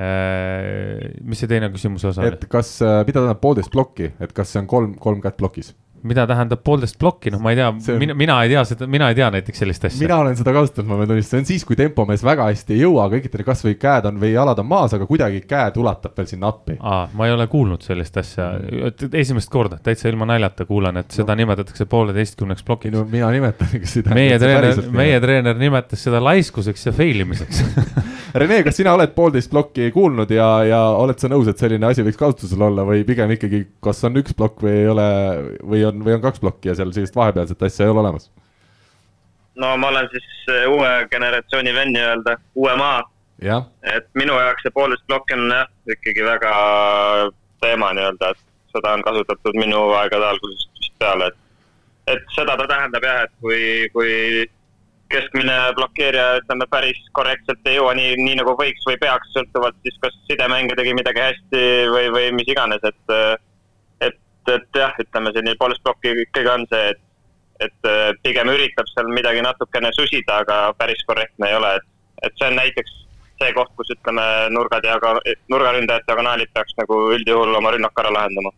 mis see teine küsimuse osa oli? et kas, mida tähendab poolteist plokki, et kas see on kolm, kolm kätt plokis? mida tähendab poolteist plokki, noh, ma ei tea on..., mina, mina ei tea seda, mina ei tea näiteks sellist asja. mina olen seda kasutanud, ma pean tunnistama, see on siis, kui tempomees väga hästi ei jõua, kõikidel kasvõi käed on või jalad on maas, aga kuidagi käed ulatab veel sinna appi. aa, ma ei ole kuulnud sellist asja esimest korda, täitsa ilma naljata kuulan, et seda no. nimetatakse pooleteistkümneks plokiks. no mina nimetan seda. meie treener, meie treener nimetas seda laiskuseks ja fail imiseks [laughs] [laughs] Rene, kas sina oled poolteist plokki kuulnud ja, ja oled sa nõus, et selline asi võiks kasutusel olla või pigem ikkagi, kas on üks plokk või ei ole või on, või on kaks plokki ja seal sellist vahepealset asja ei ole olemas? no ma olen siis eh, uue generatsiooni vend nii-öelda, uue maa. et minu jaoks see poolteist plokk on jah, ikkagi väga teema nii-öelda, et seda on kasutatud minu aegade algusest vist peale, et, et seda ta tähendab jah, et kui, kui keskmine blokeerija, ütleme, päris korrektselt ei jõua nii, nii nagu võiks või peaks, sõltuvalt siis kas sidemängija tegi midagi hästi või, või mis iganes, et, et, et jah, ütleme selline poolest plokki ikkagi on see, et, et pigem üritab seal midagi natukene susida, aga päris korrektne ei ole, et, et see on näiteks see koht, kus ütleme, nurgad ja nurgaründajad, diagonaalid peaks nagu üldjuhul oma rünnaku ära lahendama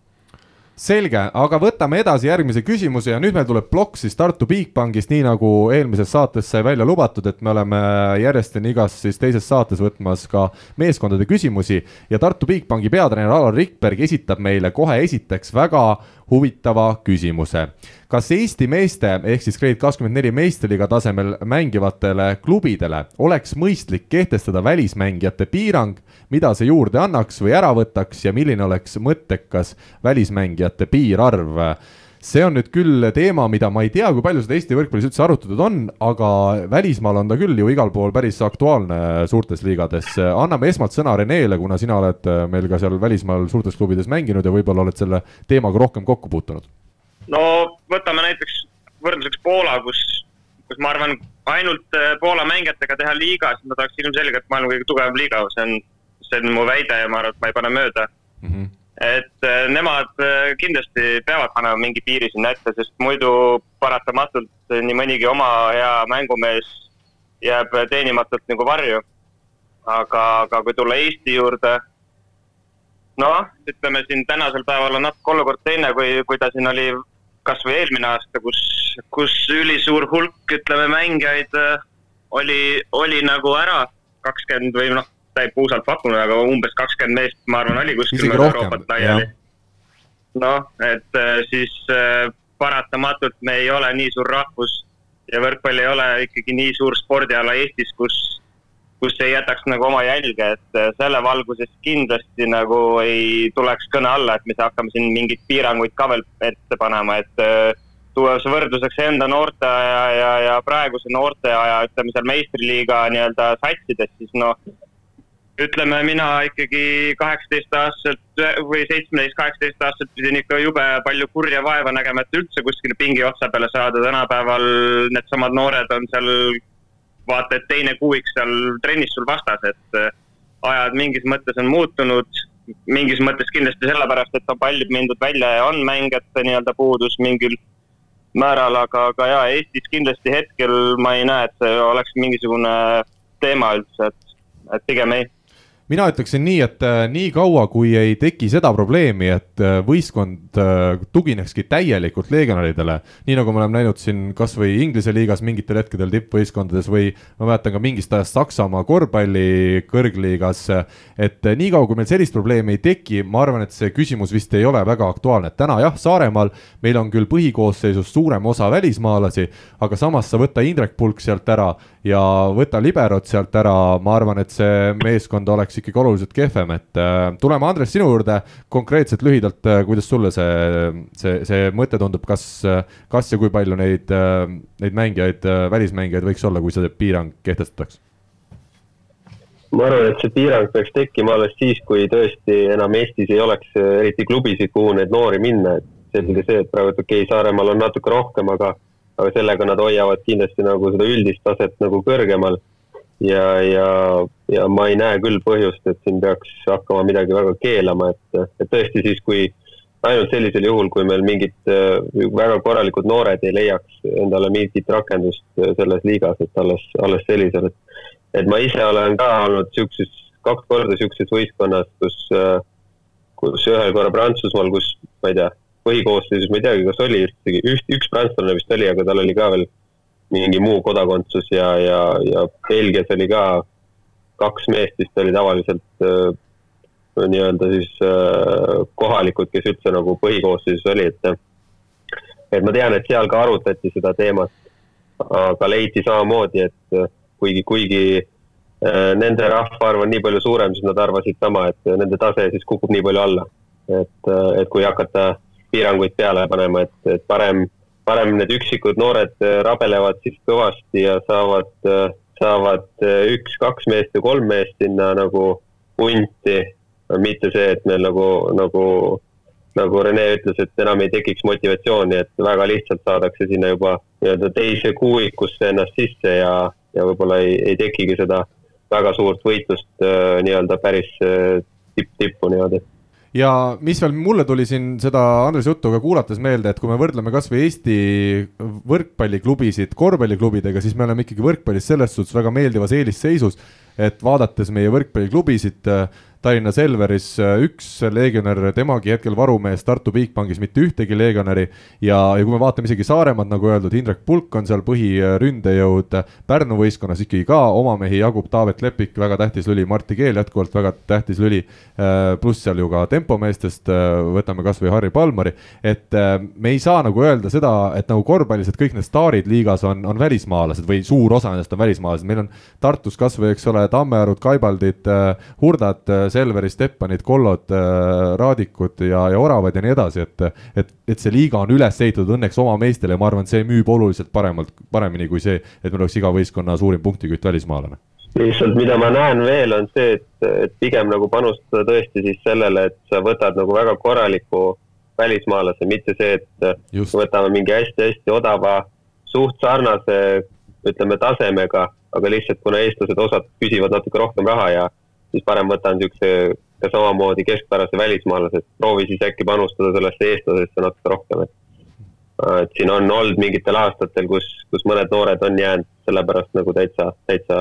selge, aga võtame edasi järgmise küsimuse ja nüüd meil tuleb plokk siis Tartu Bigbankist, nii nagu eelmises saates sai välja lubatud, et me oleme järjestini igas siis teises saates võtmas ka meeskondade küsimusi ja Tartu Bigbanki peatreener Alar Rikberg esitab meile kohe esiteks väga huvitava küsimuse. Kas Eesti meeste ehk siis Grade kakskümmend neli meistriliiga tasemel mängivatele klubidele oleks mõistlik kehtestada välismängijate piirang, mida see juurde annaks või ära võtaks ja milline oleks mõttekas välismängijate piirarv? see on nüüd küll teema, mida ma ei tea, kui palju seda Eesti võrkpallis üldse arutatud on, aga välismaal on ta küll ju igal pool päris aktuaalne suurtes liigades. anname esmalt sõna Renele, kuna sina oled meil ka seal välismaal suurtes klubides mänginud ja võib-olla oled selle teemaga rohkem kokku puutunud. no võtame näiteks võrdluseks Poola, kus, kus ma arvan, ainult äh, Poola mängijatega teha liiga, siis nad oleks ilmselgelt maailma kõige tugevam liiga, see on, see on mu väide ja ma arvan, et ma ei pane mööda mm. -hmm et äh, nemad äh, kindlasti peavad panema mingi piiri sinna ette, sest muidu paratamatult nii mõnigi oma hea mängumees jääb teenimatult nagu varju. aga, aga kui tulla Eesti juurde, noh, ütleme siin tänasel päeval on natuke olukord teine, kui, kui ta siin oli kasvõi eelmine aasta, kus, kus ülisuur hulk, ütleme, mängijaid äh, oli, oli nagu ära kakskümmend või noh, täieb puusalt pakkunud, aga umbes kakskümmend meest, ma arvan, oli kuskil mööda Euroopat laiali. noh, et äh, siis äh, paratamatult me ei ole nii suur rahvus ja võrkpall ei ole ikkagi nii suur spordiala Eestis, kus, kus ei jätaks nagu oma jälge, et äh, selle valguses kindlasti nagu ei tuleks kõne alla, et me hakkame siin mingeid piiranguid ka veel ette panema, et äh, tuues võrdluseks enda noorte aja ja, ja praeguse noorte aja, ütleme seal meistriliiga nii-öelda satsides, siis noh, ütleme, mina ikkagi kaheksateistaastaselt või seitsmeteist, kaheksateist aastaselt pidin ikka jube palju kurja vaeva nägema, et üldse kuskile pingi otsa peale saada, tänapäeval needsamad noored on seal vaata, et teine kuuik seal trennis sul vastas, et äh, ajad mingis mõttes on muutunud, mingis mõttes kindlasti sellepärast, et on palju mindud välja ja on mängijate nii-öelda puudus mingil määral, aga, aga jaa, Eestis kindlasti hetkel ma ei näe, et see oleks mingisugune teema üldse, et, et pigem ei mina ütleksin nii, et äh, nii kaua, kui ei teki seda probleemi, et äh, võistkond äh, tuginekski täielikult legionäridele, nii nagu me oleme näinud siin kasvõi Inglise liigas mingitel hetkedel tippvõistkondades või ma mäletan ka mingist ajast Saksamaa korvpalli kõrgliigas, et nii kaua, kui meil sellist probleemi ei teki, ma arvan, et see küsimus vist ei ole väga aktuaalne, et täna jah, Saaremaal meil on küll põhikoosseisus suurem osa välismaalasi, aga samas sa võta Indrek Pulk sealt ära ja võta liberot sealt ära, ma arvan, et see meeskond oleks ikkagi oluliselt kehvem, et äh, tuleme, Andres, sinu juurde konkreetselt lühidalt äh,, kuidas sulle see, see, see mõte tundub, kas, kas ja kui palju neid äh,, neid mängijaid äh,, välismängijaid võiks olla, kui see piirang kehtestataks? ma arvan, et see piirang peaks tekkima alles siis, kui tõesti enam Eestis ei oleks eriti klubisid, kuhu neid noori minna, et selge see, et praegu okei okay,, Saaremaal on natuke rohkem, aga, aga sellega nad hoiavad kindlasti nagu seda üldist taset nagu kõrgemal. Ja, ja, ja ma ei näe küll põhjust, et siin peaks hakkama midagi väga keelama, et, et tõesti siis, kui ainult sellisel juhul, kui meil mingid äh, väga korralikud noored ei leiaks endale mingit rakendust äh, selles liigas, et alles, alles sellisel, et, et ma ise olen ka olnud siukses, kaks korda siukses võistkonnas, kus, äh, kus ühel korra Prantsusmaal, kus ma ei tea, põhikoosseisus ma ei teagi, kas oli ühtegi, üht, üks prantslane vist oli, aga tal oli ka veel mingi muu kodakondsus ja, ja, ja Belgias oli ka kaks meest vist oli tavaliselt äh, nii-öelda siis äh, kohalikud, kes üldse nagu põhikoosseisus oli, et et ma tean, et seal ka arutati seda teemat, aga leiti samamoodi, et äh, kuigi, kuigi äh, nende rahvaarv on nii palju suurem, siis nad arvasid sama, et nende tase siis kukub nii palju alla. et, äh, et kui hakata piiranguid peale panema, et, et parem parem need üksikud noored äh, rabelevad siis kõvasti ja saavad, äh, saavad äh, üks-kaks meest või kolm meest sinna nagu punti, mitte see, et meil nagu, nagu, nagu Rene ütles, et enam ei tekiks motivatsiooni, et väga lihtsalt saadakse sinna juba nii-öelda teise kuuikusse ennast sisse ja, ja võib-olla ei, ei tekigi seda väga suurt võitlust nii-öelda päris tipp-tippu niimoodi ja mis veel mulle tuli siin seda Andres juttu ka kuulates meelde, et kui me võrdleme kasvõi Eesti võrkpalliklubisid korvpalliklubidega, siis me oleme ikkagi võrkpallis selles suhtes väga meeldivas eelisseisus, et vaadates meie võrkpalliklubisid äh, Tallinna Selveris äh, üks legionär, temagi hetkel varumees, Tartu Bigbankis mitte ühtegi legionäri. Ja, ja kui me vaatame isegi Saaremaad, nagu öeldud, Indrek Pulk on seal põhiründejõud, Pärnu võistkonnas ikkagi ka oma mehi jagub, Taavet Lepik, väga tähtis lüli, Martti Keel jätkuvalt väga tähtis lüli, äh, pluss seal ju ka tempomeestest, äh, võtame kas või Harri Palmari, et me ei saa nagu öelda seda, et nagu korvpallis, et kõik need staarid liigas on, on välismaalased või suur osa nendest on välismaalased, meil on Tartus kas või, eks ole, Tammearud, Kaibaldid, Hurdad, Selveri, Steppanid, Kollod, äh, Raadikud ja, ja Oravad ja nii edasi, et, et, et see liiga on üles ehitatud õnneks oma meestele ja ma arvan, et see müüb oluliselt paremalt, paremini kui see, et meil oleks iga võistkonna suurim punktikütt välismaalane lihtsalt, mida ma näen veel, on see, et, et pigem nagu panustada tõesti siis sellele, et sa võtad nagu väga korraliku välismaalase, mitte see, et Just. võtame mingi hästi-hästi odava, suht sarnase, ütleme tasemega, aga lihtsalt kuna eestlased osad küsivad natuke rohkem raha ja siis parem võtan niisuguse ka samamoodi keskpärase välismaalase, et proovi siis äkki panustada sellesse eestlasesse natuke rohkem, et et siin on olnud mingitel aastatel, kus, kus mõned noored on jäänud sellepärast nagu täitsa, täitsa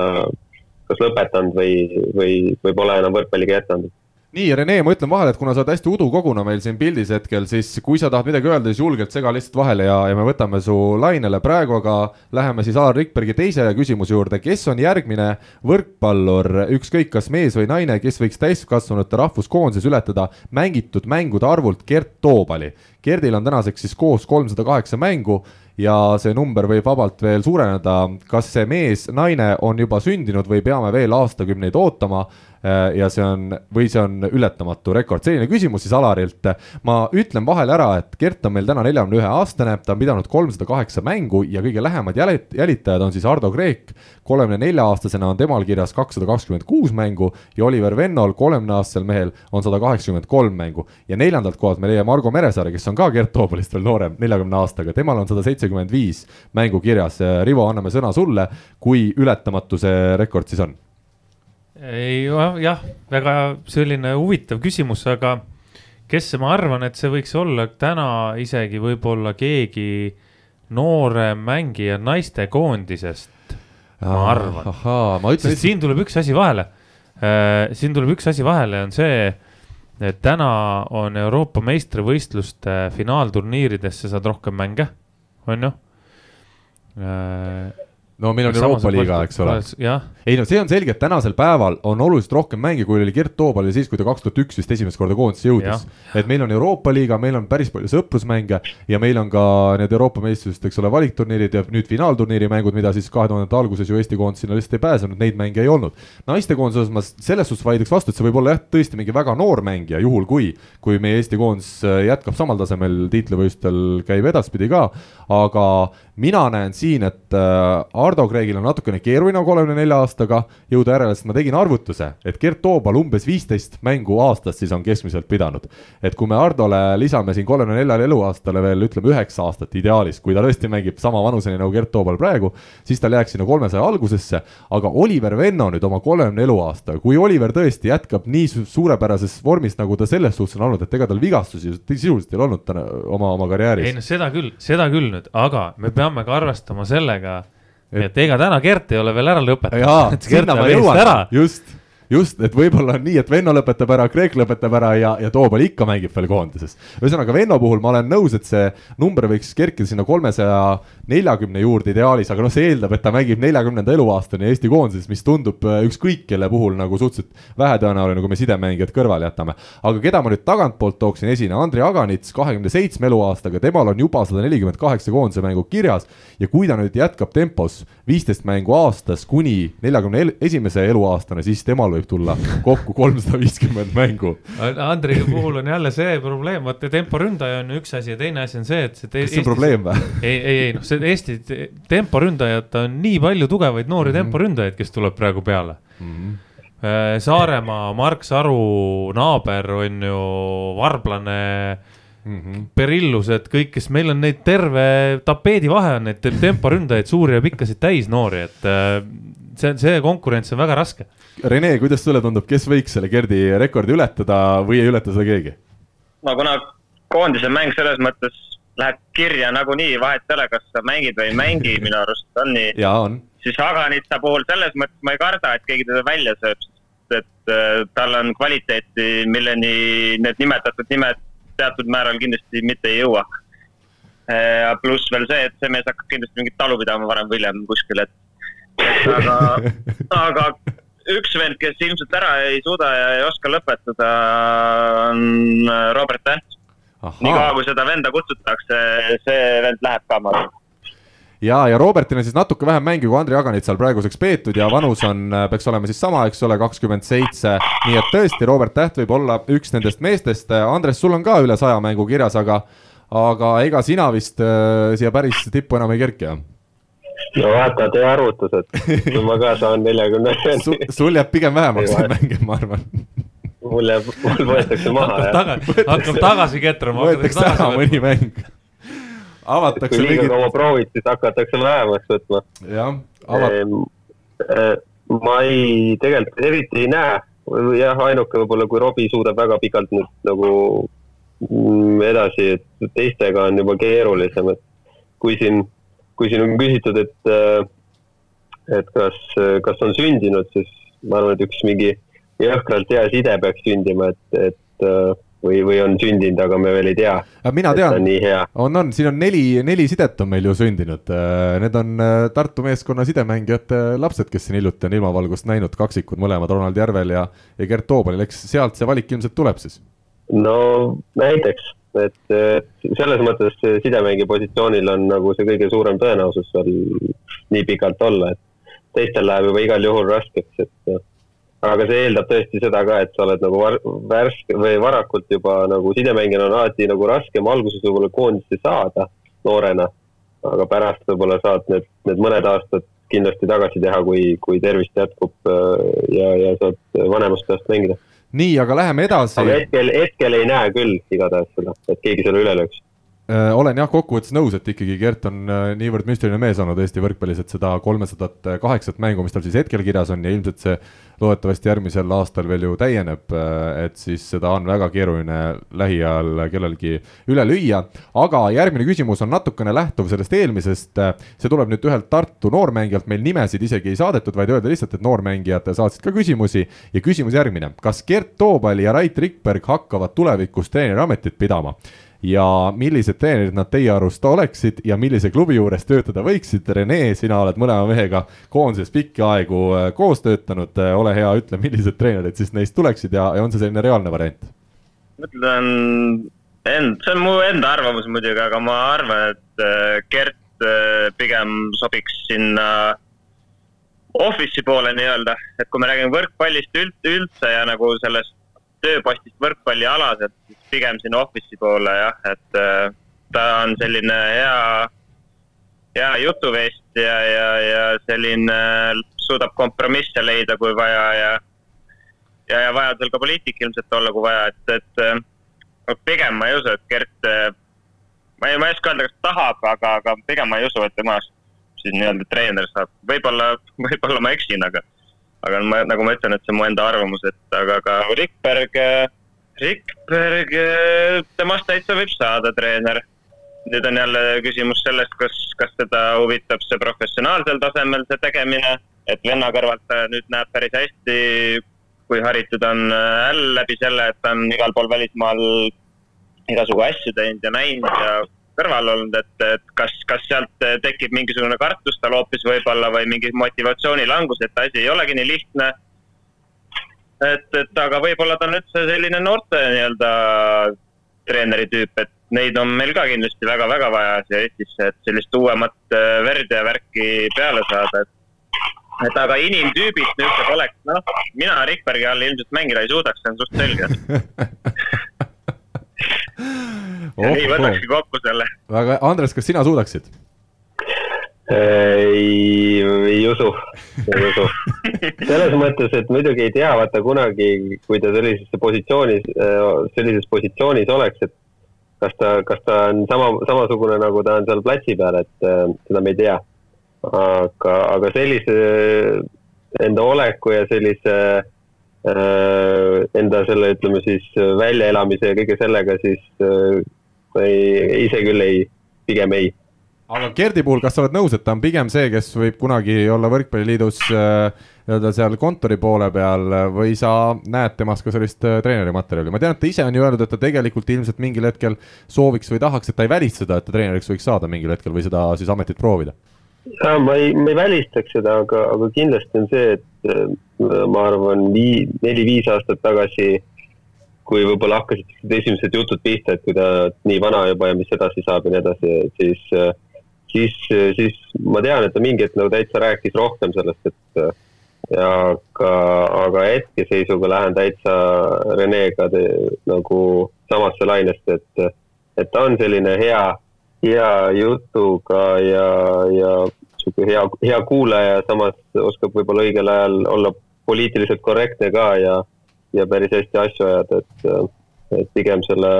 kas lõpetanud või, või, või pole enam võrkpalliga jätkanud nii, Rene, ma ütlen vahele, et kuna sa oled hästi udukoguna meil siin pildis hetkel, siis kui sa tahad midagi öelda, siis julgelt sega lihtsalt vahele ja, ja me võtame su lainele praegu, aga läheme siis Alar Rikbergi teise küsimuse juurde, kes on järgmine võrkpallur, ükskõik kas mees või naine, kes võiks täiskasvanute rahvuskoondises ületada mängitud mängude arvult Gert Toobali. Gerdil on tänaseks siis koos kolmsada kaheksa mängu ja see number võib vabalt veel suureneda. kas see mees, naine on juba sündinud või peame veel aastakümneid ootama? Äh, ja see on, või see on ületamatu rekord, selline küsimus siis Alarilt. ma ütlen vahele ära, et Gert on meil täna neljakümne ühe aastane, ta on pidanud kolmsada kaheksa mängu ja kõige lähemad jälit-, jälitajad on siis Ardo Kreek. kolmekümne nelja aastasena on temal kirjas kakssada kakskümmend kuus mängu ja Oliver Vennol, kolmekümne aastasel mehel, on sada kaheksakümmend kolm mängu. ja neljandalt kohalt me leiame Margo Meresaare, kes on ka Gert Toobalist veel noorem, neljakümne aastaga, temal on sada seitsekümmend viis mängu kirjas. Rivo, anname sõna sulle, kui ületamatu see rekord siis on ei jah, väga selline huvitav küsimus, aga kes ma arvan, et see võiks olla täna isegi võib-olla keegi noorem mängija naistekoondisest. ma arvan. ma ütlen. siin tuleb üks asi vahele. Äh, siin tuleb üks asi vahele, on see, et täna on Euroopa meistrivõistluste finaalturniiridesse saad rohkem mänge, on ju äh, no meil on Euroopa liiga, eks ole. ei no see on selge, et tänasel päeval on oluliselt rohkem mänge, kui oli Gert Toobalil siis, kui ta kaks tuhat üks vist esimest korda koondisse jõudis. et meil on Euroopa liiga, meil on päris palju sõprusmänge ja meil on ka need Euroopa meistrivõistluste, eks ole, valikturniirid ja nüüd finaalturniiri mängud, mida siis kahe tuhandete alguses ju Eesti koondis sinna lihtsalt ei pääsenud, neid mänge ei olnud. naistekoondise osas ma selles suhtes vaidleks vastu, et see võib olla jah, tõesti mingi väga noor mängija, juhul kui, kui meie Eesti koondis äh, jätkab samal tasemel tiitlivõistlustel, käib edaspidi ka, aga mina näen siin, et äh, Ardo Kreegil on natukene keeruline kolmekümne nelja aastaga jõuda järele, sest ma tegin arvutuse, et Gert Toobal umbes viisteist mängu aastas siis on keskmiselt pidanud. et kui me Hardole lisame siin kolmekümne neljale eluaastale veel ütleme üheksa aastat ideaalis, kui ta tõesti mängib sama vanuseni nagu Gert Toobal praegu, siis tal jääks sinna kolmesaja algusesse, aga Oliver Venno nüüd oma kolmekümne eluaastaga, kui Oliver tõesti jätkab nii suurepärases vormis, nagu ta selles suhtes on olnud, et ega tal vigastusi sisuliselt ei ole olnud täna oma, oma karjääris. ei no seda küll, seda küll nüüd, aga me peame ka arvestama sellega, et ega täna Gert ei ole veel ära lõpetanud. jaa, sinna ma jõuan, just just, et võib-olla on nii, et Venno lõpetab ära, Kreek lõpetab ära ja, ja Toobal ikka mängib veel koondises. ühesõnaga Venno puhul ma olen nõus, et see number võiks kerkida sinna kolmesaja neljakümne juurde ideaalis, aga noh, see eeldab, et ta mängib neljakümnenda eluaastani Eesti koondises, mis tundub äh, ükskõik kelle puhul nagu suhteliselt vähetõenäoline, kui me sidemängijad kõrvale jätame. aga keda ma nüüd tagantpoolt tooksin esine, Andrei Aganits, kahekümne seitsme eluaastaga, temal on juba sada nelikümmend kaheksa koondise mängu kirjas ja kui ta nüüd jätkab tempos viisteist mängu aastas kuni neljakümne esimese eluaastani, siis temal võib tulla kokku kolmsada viiskümmend mängu. Andrei puhul on jälle see probleem, vaata temporündaja on üks asi ja teine asi on see, et see. kas see on probleem või? ei, ei, ei noh, see Eesti temporündajad on nii palju tugevaid noori mm -hmm. temporündajaid, kes tuleb praegu peale mm. -hmm. Saaremaa, Mark Saru naaber on ju varblane mm -hmm. perillused, kõik, kes meil on neid terve tapeedivahe on neid temporündajaid suuri ja pikkasid täis noori, et äh, see, see konkurents on väga raske Rene, kuidas sulle tundub, kes võiks selle Gerdi rekordi ületada või ei ületa seda keegi? no kuna koondise mäng selles mõttes läheb kirja nagunii, vahet ei ole, kas sa mängid või ei mängi, [laughs] minu arust on nii. siis Haganitsa puhul selles mõttes ma ei karda, et keegi teda välja sööb, sest et äh, tal on kvaliteeti, milleni need nimetatud nimed teatud määral kindlasti mitte ei jõua äh,. pluss veel see, et see mees hakkab kindlasti mingit talu pidama varem või hiljem kuskil, et aga, [laughs] aga üks vend, kes ilmselt ära ei suuda ja ei oska lõpetada, on Robert Tänt. niikaua, kui seda venda kutsutakse, see vend läheb ka, ma arvan ja, ja Robertil on siis natuke vähem mänge kui Andrei Aganitsal praeguseks peetud ja vanus on, äh, peaks olema siis sama, eks ole, kakskümmend seitse. nii et tõesti, Robert Täht võib olla üks nendest meestest. Andres, sul on ka üle saja mängu kirjas, aga, aga ega sina vist äh, siia päris tippu enam ei kerki, jah? no vaata, tee arvutused, kui [laughs] ma ka saan neljakümne Su,. sul jääb pigem vähemaks neid mänge, ma arvan. mul jääb, mul võetakse maha. hakkab tagasi ketrama. võetakse ära mõni mäng. Avatakse. kui liiga kaua proovid, siis hakatakse vähemaks võtma. jah, avat-. Eh, ma ei, tegelikult eriti ei näe, jah, ainuke võib-olla, kui Robbie suudab väga pikalt nüüd nagu mm, edasi, et teistega on juba keerulisem, et kui siin kui siin on küsitud, et, äh, et kas, kas on sündinud, siis ma arvan, et üks mingi jõhkralt hea side peaks sündima, et, et äh, või, või on sündinud, aga me veel ei tea. mina tean, on, on, siin on neli, neli sidet on meil ju sündinud. Need on Tartu meeskonna sidemängijate lapsed, kes siin hiljuti on ilmavalgust näinud, kaksikud mõlemad, Ronald Järvel ja, ja Gert Toobalil, eks sealt see valik ilmselt tuleb siis? no näiteks et selles mõttes sidemängija positsioonil on nagu see kõige suurem tõenäosus seal nii pikalt olla, et teistel läheb juba igal juhul raskeks, et aga see eeldab tõesti seda ka, et sa oled nagu var, värske või varakult juba nagu sidemängijana on alati nagu raskem alguses võib-olla koondisse saada noorena, aga pärast võib-olla saad need, need mõned aastad kindlasti tagasi teha, kui, kui tervist jätkub ja, ja saad vanemast peast mängida. Nii, aga läheme edasi. aga hetkel, hetkel ei näe küll igatahes seda, et keegi selle üle lööks. Äh, olen jah, kokkuvõttes nõus, et ikkagi Gert on äh, niivõrd müstiline mees olnud Eesti võrkpallis, et seda kolmesadat kaheksat mängu, mis tal siis hetkel kirjas on ja ilmselt see loodetavasti järgmisel aastal veel ju täieneb, äh, et siis seda on väga keeruline lähiajal kellelgi üle lüüa. aga järgmine küsimus on natukene lähtuv sellest eelmisest, see tuleb nüüd ühelt Tartu noormängijalt, meil nimesid isegi ei saadetud, vaid öelda lihtsalt, et noormängijad saatsid ka küsimusi ja küsimus järgmine, kas Gert Toobal ja Rait Rikberg hakkavad tulevikus treeneriametit pidama? Ja millised treenerid nad teie arust oleksid ja millise klubi juures töötada võiksid. Rene, sina oled mõlema mehega koondises pikki aegu äh, koos töötanud, äh, ole hea, ütle, millised treenerid siis neist tuleksid ja, ja on see selline reaalne variant? mõtlen end, see on mu enda arvamus muidugi, aga ma arvan, et äh, Gert pigem sobiks sinna office'i poole nii-öelda, et kui me räägime võrkpallist üld, üldse ja nagu sellest tööpostist võrkpallialaselt, siis pigem siin office'i poole jah, et äh, ta on selline hea, hea jutuveest ja, ja, ja selline suudab kompromisse leida, kui vaja ja, ja, ja vajadusel ka poliitik ilmselt olla, kui vaja, et, et no pigem ma ei usu, et Gert, äh, ma ei, ma ei oska öelda, kas tahab, aga, aga pigem ma ei usu, et temast siis nii-öelda treener saab, võib-olla, võib-olla ma eksin, aga aga ma, nagu ma ütlen, et see on mu enda arvamus, et aga ka Rikberg, Rikberg, temast täitsa võib saada treener. nüüd on jälle küsimus sellest, kas, kas teda huvitab see professionaalsel tasemel, see tegemine, et venna kõrvalt ta nüüd näeb päris hästi, kui haritud on L läbi selle, et ta on igal pool välismaal igasugu asju teinud ja näinud ja kõrval olnud, et, et kas, kas sealt tekib mingisugune kartus tal hoopis võib-olla või mingi motivatsioonilangus, et asi ei olegi nii lihtne. Et, et aga võib-olla ta on üldse selline noorte nii-öelda treeneri tüüp, et neid on meil ka kindlasti väga-väga vaja siia Eestisse, et sellist uuemat äh, verd ja värki peale saada, et et aga inimtüübid niisugused oleks, noh, mina Rikbergi all ilmselt mängida ei suudaks, see on suht selge [laughs] oh,. nii võtakski kokku selle. väga, Andres, kas sina suudaksid? Ei, ei usu, ei usu. [laughs] selles mõttes, et muidugi ei tea, vaata kunagi, kui ta sellisesse positsioonis, sellises positsioonis oleks, et kas ta, kas ta on sama, samasugune, nagu ta on seal platsi peal, et seda me ei tea. aga, aga sellise enda oleku ja sellise Äh, enda selle, ütleme siis väljaelamise ja kõige sellega, siis äh, ei, ise küll ei, pigem ei. Aga Gerdi puhul, kas sa oled nõus, et ta on pigem see, kes võib kunagi olla Võrkpalliliidus äh, nii-öelda seal kontori poole peal või sa näed temas ka sellist treenerimaterjali, ma tean, et ta ise on ju öelnud, et ta tegelikult ilmselt mingil hetkel sooviks või tahaks, et ta ei välista seda, et ta treeneriks võiks saada mingil hetkel või seda siis ametit proovida. Ja ma ei, ma ei välistaks seda, aga, aga kindlasti on see, et äh, ma arvan, vii-, neli-viis aastat tagasi, kui võib-olla hakkasid esimesed jutud pihta, et kui ta nii vana juba ja mis edasi saab ja nii edasi, siis, äh, siis, siis ma tean, et ta mingi hetk nagu täitsa rääkis rohkem sellest, et ja aga, aga hetkeseisuga lähen täitsa Renega te, nagu samasse lainesse, et, et ta on selline hea hea jutuga ja, ja sihuke hea, hea kuulaja, samas oskab võib-olla õigel ajal olla poliitiliselt korrektne ka ja, ja päris hästi asju ajada, et, et pigem selle,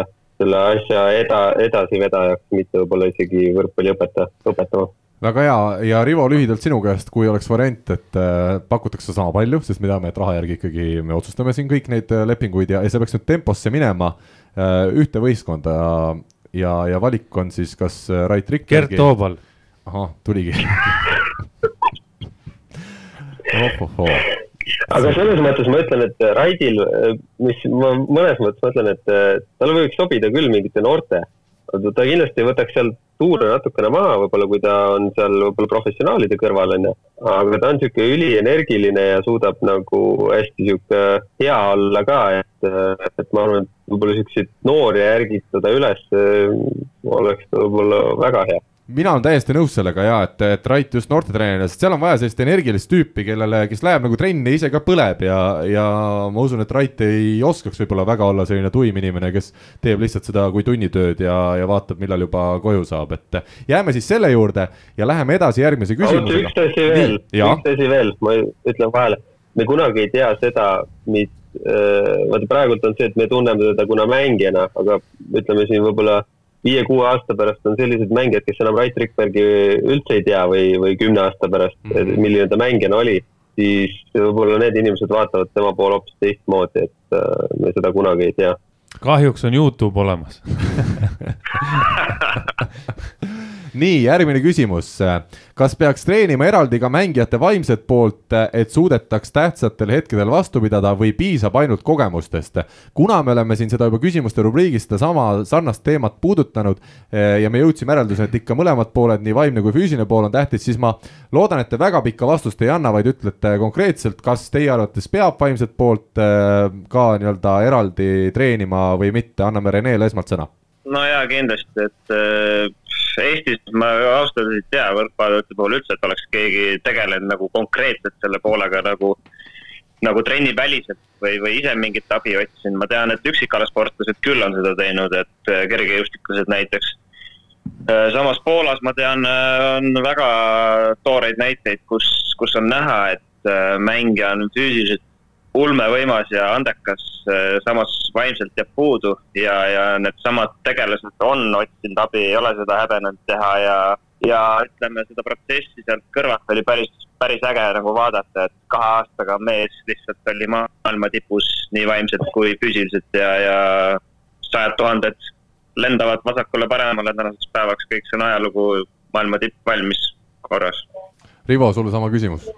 selle asja eda, edasivedajaks, mitte võib-olla isegi võrkpalliõpetaja, õpetama väga hea ja Rivo, lühidalt sinu käest, kui oleks variant, et äh, pakutakse sama palju, sest me teame, et raha järgi ikkagi me otsustame siin kõik neid äh, lepinguid ja, ja see peaks nüüd temposse minema äh,, ühte võistkonda ja, ja valik on siis kas Rait Rikbergi. Gert Toobal. ahah, tuligi [laughs] ohohoo. Aga selles mõttes ma ütlen, et Raidil, mis ma mõnes mõttes mõtlen, et talle võiks sobida küll mingite noorte. ta kindlasti võtaks seal tuure natukene maha, võib-olla kui ta on seal võib-olla professionaalide kõrval, onju. aga ta on sihuke ülienergiline ja suudab nagu hästi sihuke hea olla ka, et, et ma arvan, et võib-olla siukseid noori ärgitada üles oleks võib-olla väga hea mina olen täiesti nõus sellega ja et, et Rait just noortetreenerina, sest seal on vaja sellist energilist tüüpi, kellele, kes läheb nagu trenni ise ka põleb ja, ja ma usun, et Rait ei oskaks võib-olla väga olla selline tuim inimene, kes teeb lihtsalt seda kui tunnitööd ja, ja vaatab, millal juba koju saab, et jääme siis selle juurde ja läheme edasi järgmise küsimusega. üks asi veel, üks asi veel, ma ütlen vahele, me kunagi ei tea seda, mis äh,, vaata praegult on see, et me tunneme teda kuna mängijana, aga ütleme siin võib-olla viie-kuue aasta pärast on sellised mängijad, kes enam Rait Rikbergi üldse ei tea või, või kümne aasta pärast mm, -hmm. milline ta mängijana oli, siis võib-olla need inimesed vaatavad tema poole hoopis teistmoodi, et äh, me seda kunagi ei tea. kahjuks on Youtube olemas [laughs] nii, järgmine küsimus. kas peaks treenima eraldi ka mängijate vaimset poolt, et suudetaks tähtsatel hetkedel vastu pidada või piisab ainult kogemustest? kuna me oleme siin seda juba küsimuste rubriigis sedasama sarnast teemat puudutanud eh, ja me jõudsime järeldusele, et ikka mõlemad pooled, nii vaimne kui füüsiline pool on tähtis, siis ma loodan, et te väga pikka vastust ei anna, vaid ütlete konkreetselt, kas teie arvates peab vaimset poolt eh, ka nii-öelda eraldi treenima või mitte, anname Renele esmalt sõna no jaa, kindlasti, et äh, Eestis ma ausalt öeldes ei tea võrkpallurite puhul üldse, et oleks keegi tegelenud nagu konkreetselt selle poolega nagu, nagu trenniväliselt või, või ise mingit abi otsinud. ma tean, et üksikalasportlased küll on seda teinud, et äh, kergejõustiklased näiteks. Äh, samas Poolas ma tean, on väga tooreid näiteid, kus, kus on näha, et mängija on füüsiliselt ulmevõimas ja andekas, eh, samas vaimselt jääb puudu ja, ja needsamad tegelased on otsinud abi, ei ole seda häbenenud teha ja, ja ütleme, seda protsessi sealt kõrvalt oli päris, päris äge nagu vaadata, et kahe aastaga mees lihtsalt oli maailma tipus nii vaimselt kui füüsiliselt ja, ja sajad tuhanded lendavad vasakule-paremale tänaseks päevaks, kõik see on ajalugu, maailma tipp valmis korras. Rivo, sulle sama küsimus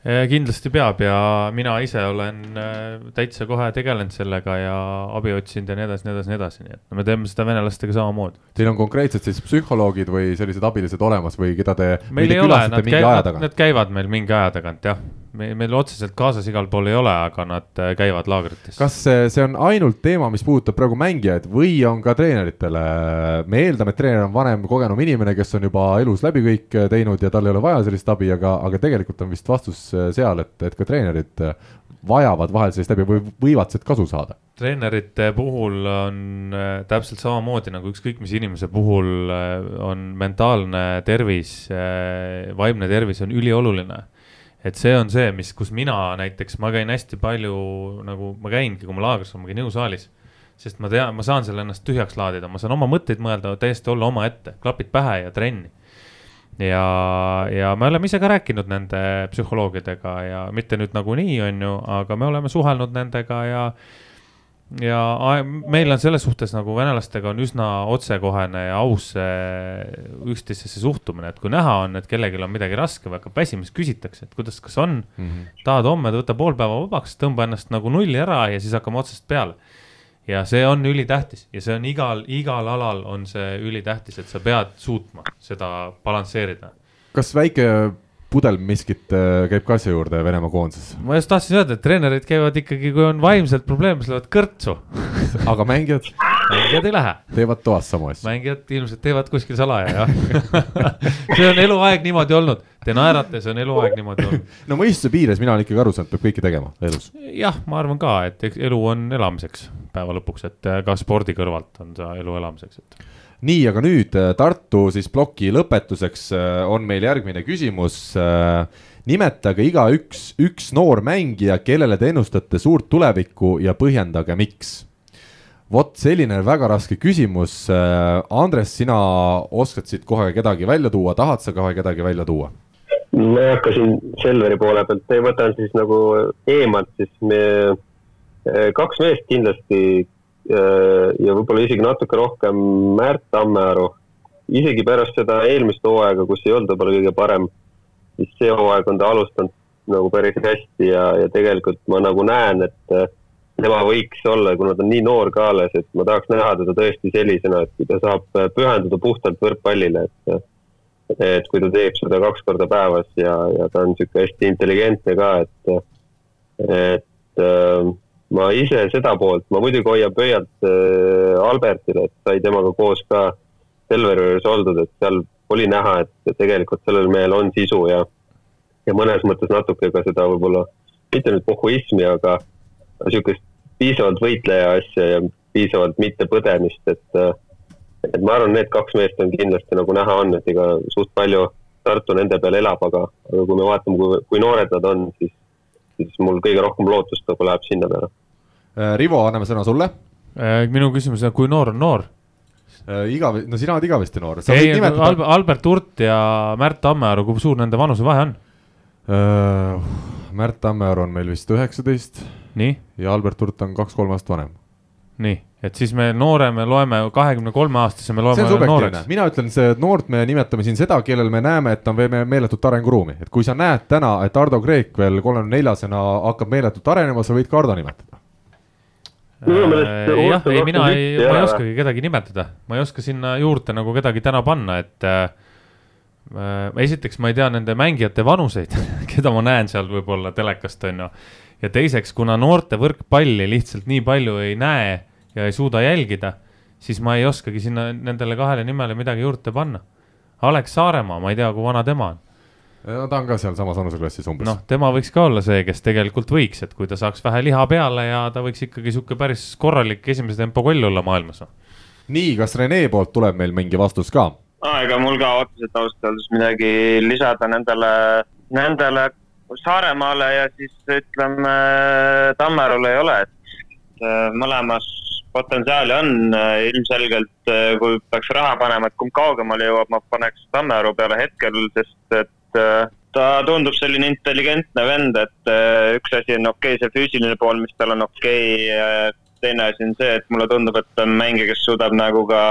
kindlasti peab ja mina ise olen äh, täitsa kohe tegelenud sellega ja abi otsinud ja nii edasi, nii edasi, nii edasi, nii et me teeme seda venelastega samamoodi. Teil on konkreetselt siis psühholoogid või sellised abilised olemas või keda te? meil ei ole, nad käivad, nad käivad meil mingi aja tagant jah meil, meil otseselt kaasas igal pool ei ole, aga nad äh, käivad laagrites. kas see, on ainult teema, mis puudutab praegu mängijaid või on ka treeneritele? me eeldame, et treener on vanem, kogenum inimene, kes on juba elus läbi kõik äh, teinud ja tal ei ole vaja sellist abi, aga, aga tegelikult on vist vastus äh, seal, et, et ka treenerid vajavad vahel sellist abi või võivad sealt kasu saada treenerite puhul on täpselt samamoodi nagu ükskõik mis inimese puhul on mentaalne tervis vaimne tervis on ülioluline et see on see, mis, kus mina näiteks, ma käin hästi palju nagu, ma käingi, kui ma laagris olen, ma käin jõusaalis. sest ma tean, ma saan selle ennast tühjaks laadida, ma saan oma mõtteid mõelda, täiesti olla omaette, klapid pähe ja trenni. ja, ja me oleme ise ka rääkinud nende psühholoogidega ja mitte nüüd nagunii, on ju, aga me oleme suhelnud nendega ja ja meil on selles suhtes nagu venelastega on üsna otsekohene ja aus üksteisesse suhtumine, et kui näha on, et kellelgi on midagi raske või hakkab väsima, siis küsitakse, et kuidas, kas on mm, -hmm. tahad homme võtta pool päeva vabaks, tõmba ennast nagu nulli ära ja siis hakkame otsast peale. ja see on ülitähtis ja see on igal, igal alal on see ülitähtis, et sa pead suutma seda balansseerida. kas väike pudel miskit äh, käib ka asja juurde Venemaa koondises. ma just tahtsin öelda, et treenerid käivad ikkagi, kui on vaimselt probleeme, siis lähevad kõrtsu [laughs] aga mängijad? mängijad ei lähe. teevad toas samu asju? mängijad ilmselt teevad kuskil salaja, jah [laughs] see on eluaeg niimoodi olnud, te naerate, see on eluaeg niimoodi olnud. [laughs] no mõistuse piires mina olen ikkagi aru saanud, peab kõike tegema elus. jah, ma arvan ka, et elu on elamiseks päeva lõpuks, et ka spordi kõrvalt on see elu elamiseks, et nii, aga nüüd äh, Tartu siis ploki lõpetuseks äh, on meil järgmine küsimus. Äh, nimetage igaüks üks noor mängija, kellele te ennustate suurt tulevikku ja põhjendage, miks. vot selline väga raske küsimus. Andres, sina oskad siit kohe kedagi välja tuua, tahad sa kohe kedagi välja tuua? ma ei hakka siin Selveri poole pealt, võtan siis nagu eemalt, siis me kaks meest kindlasti ja võib-olla isegi natuke rohkem Märt Tammearu. isegi pärast seda eelmist hooaega, kus ei olnud võib-olla kõige parem, siis see hooaeg on ta alustanud nagu päris hästi ja, ja tegelikult ma nagu näen, et äh, tema võiks olla, kuna ta on nii noor ka alles, et ma tahaks näha teda tõesti sellisena, et kui ta saab pühenduda puhtalt võrkpallile, et et kui ta teeb seda kaks korda päevas ja, ja ta on niisugune hästi intelligentne ka, et, et äh, ma ise seda poolt, ma muidugi hoian pöialt äh, Albertile, et sai temaga koos ka Selveris oldud, et seal oli näha, et tegelikult sellel mehel on sisu ja, ja mõnes mõttes natuke ka seda võib-olla, mitte nüüd pohhuismi, aga niisugust piisavalt võitleja asja ja piisavalt mittepõdemist, et et ma arvan, need kaks meest on kindlasti nagu näha on, et ega suht palju Tartu nende peal elab, aga, aga kui me vaatame, kui, kui noored nad on, siis, siis mul kõige rohkem lootust nagu läheb sinna peale. Äh, Rivo, anname sõna sulle. Äh, minu küsimus on, kui noor on noor? Äh, igav-, no sina oled igavesti noor. ei, Albert, Albert Urt ja Märt Tammearu, kui suur nende vanusevahe on? Märt Tammearu on meil vist üheksateist. ja Albert Urt on kaks-kolm aastat vanem. nii et siis me noore, me loeme kahekümne kolme aastase, me loeme nooreks. mina ütlen, see noort me nimetame siin seda, kellel me näeme, et on veel meeletut arenguruumi, et kui sa näed täna, et Ardo Kreek veel kolmekümne neljasena hakkab meeletult arenema, sa võid ka Ardo nimetada jah, ei, mina ei, ma ei oskagi kedagi nimetada, ma ei oska sinna juurde nagu kedagi täna panna, et äh, äh esiteks ma ei tea nende mängijate vanuseid [laughs] keda ma näen seal võib-olla telekast, on ju. ja teiseks, kuna noorte võrkpalli lihtsalt nii palju ei näe ja ei suuda jälgida, siis ma ei oskagi sinna nendele kahele nimele midagi juurde panna. Alex Saaremaa, ma ei tea, kui vana tema on. No ta on ka sealsamas vanuseklassis umbes. noh, tema võiks ka olla see, kes tegelikult võiks, et kui ta saaks vähe liha peale ja ta võiks ikkagi sihuke päris korralik esimese tempo koll olla maailmas. Noh. nii, kas Rene poolt tuleb meil mingi vastus ka? ega mul ka otseselt ausalt öeldes midagi lisada nendele, nendele Saaremaale ja siis ütleme Tammerule ei ole, et mõlemas potentsiaali on äh, ilmselgelt, äh, kui peaks raha panema, et kumb kaugemale jõuab, ma paneks Tammearu peale hetkel, sest et äh, ta tundub selline intelligentne vend, et üks asi on okei okay,, see füüsiline pool, mis tal on okei okay,, teine asi on see, et mulle tundub, et ta on mängija, kes suudab nagu ka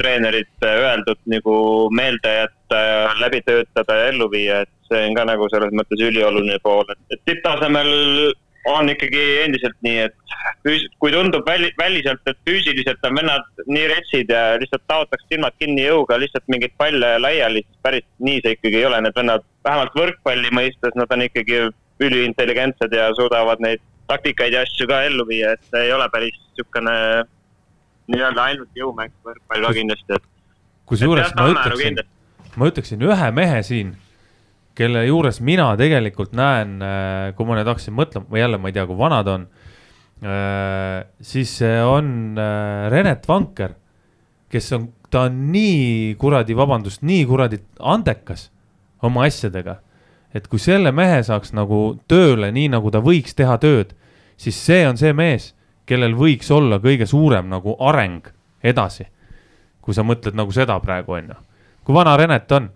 treenerite öeldud nagu meelde jätta ja läbi töötada ja ellu viia, et see on ka nagu selles mõttes ülioluline pool, et tipptasemel on ikkagi endiselt nii, et füüs-, kui tundub väli, väliselt, et füüsiliselt on vennad nii retsid ja lihtsalt taotaks silmad kinni jõuga lihtsalt mingeid palle laiali, siis päris nii see ikkagi ei ole, need vennad vähemalt võrkpalli mõistes, nad on ikkagi üliintelligentsed ja suudavad neid taktikaid ja asju ka ellu viia, et see ei ole päris niisugune nii-öelda ainult jõumäng võrkpall ka kindlasti, et. kusjuures ma ütleksin, ma ütleksin ühe mehe siin kelle juures mina tegelikult näen, äh, kui ma nüüd hakkasin mõtlema, või jälle ma ei tea, kui vana ta on, äh, siis see on äh, Renet Vanker, kes on, ta on nii kuradi, vabandust, nii kuradi andekas oma asjadega. et kui selle mehe saaks nagu tööle, nii nagu ta võiks teha tööd, siis see on see mees, kellel võiks olla kõige suurem nagu areng edasi. kui sa mõtled nagu seda praegu, on ju. kui vana Renet on?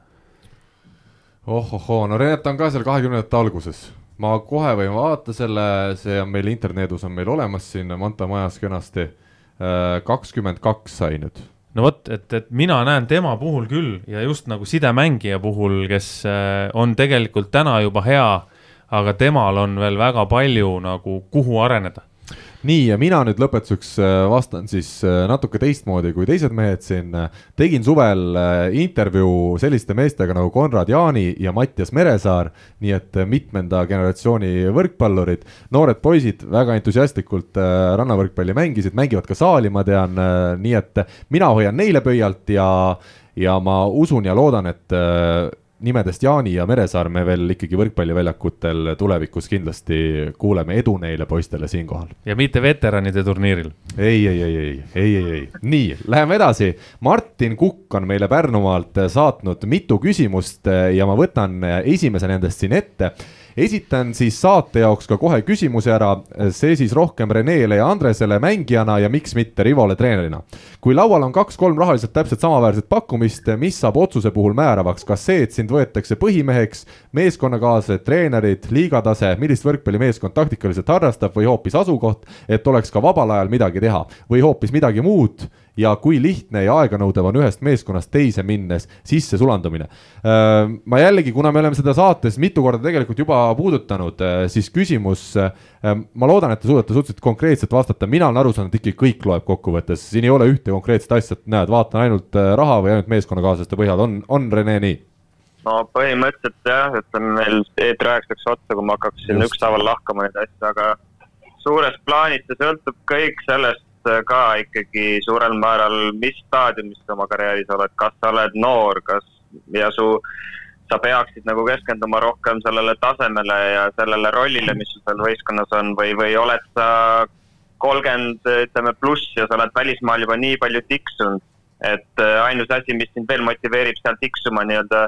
Ohohoo, no Renet on ka seal kahekümnendate alguses. ma kohe võin vaadata selle, see on meil interneedus on meil olemas siin Manta majas kenasti. Äh, kakskümmend kaks sai nüüd. no vot, et, et mina näen tema puhul küll ja just nagu sidemängija puhul, kes äh, on tegelikult täna juba hea, aga temal on veel väga palju nagu, kuhu areneda nii, ja mina nüüd lõpetuseks äh, vastan siis äh, natuke teistmoodi kui teised mehed siin. tegin suvel äh, intervjuu selliste meestega nagu Konrad Jaani ja Mattias Meresaar, nii et mitmenda generatsiooni võrkpallurid, noored poisid väga entusiastlikult rannavõrkpalli mängisid, mängivad ka saali, ma tean, nii et mina hoian neile pöialt ja ja ma usun ja loodan, et nimedest Jaani ja Meresaar me veel ikkagi võrkpalliväljakutel tulevikus kindlasti kuuleme, edu neile poistele siinkohal. ja mitte veteranide turniiril. ei, ei, ei, ei, ei, ei, ei, nii, läheme edasi. Martin Kukk on meile Pärnumaalt saatnud mitu küsimust ja ma võtan esimese nendest siin ette esitan siis saate jaoks ka kohe küsimuse ära, see siis rohkem Renele ja Andresele mängijana ja miks mitte Rivole treenerina. kui laual on kaks-kolm rahaliselt täpselt samaväärset pakkumist, mis saab otsuse puhul määravaks, kas see, et sind võetakse põhimeheks, meeskonnakaaslased, treenerid, liigatase, millist võrkpallimeeskond taktikaliselt harrastab või hoopis asukoht, et oleks ka vabal ajal midagi teha? Või hoopis midagi muud ja kui lihtne ja aeganõudev on ühest meeskonnast teise minnes sisse sulandumine. ma jällegi, kuna me oleme seda saates mitu korda tegelikult juba puudutanud, siis küsimus, ma loodan, et te suudate suhteliselt konkreetselt vastata, mina olen aru saanud, et ikkagi kõik loeb kokkuvõttes, siin ei ole ühte konkreetset asja, et näed, vaatan ainult raha või ainult meeskonnakaaslaste põhjal, on, on Rene nii? no põhimõtteliselt jah, ütleme meil eetri ajaks läks otsa, kui ma hakkaks siin ükshaaval lahkama neid asju, aga suures plaanis see sõltub kõik sellest, ka ikkagi suurel määral, mis staadiumis sa oma karjääris oled, kas sa oled noor, kas ja su, sa peaksid nagu keskenduma rohkem sellele tasemele ja sellele rollile, mis sul seal võistkonnas on või, või oled sa kolmkümmend, ütleme pluss ja sa oled välismaal juba nii palju tiksunud, et äh, ainus asi, mis sind veel motiveerib seal tiksuma nii-öelda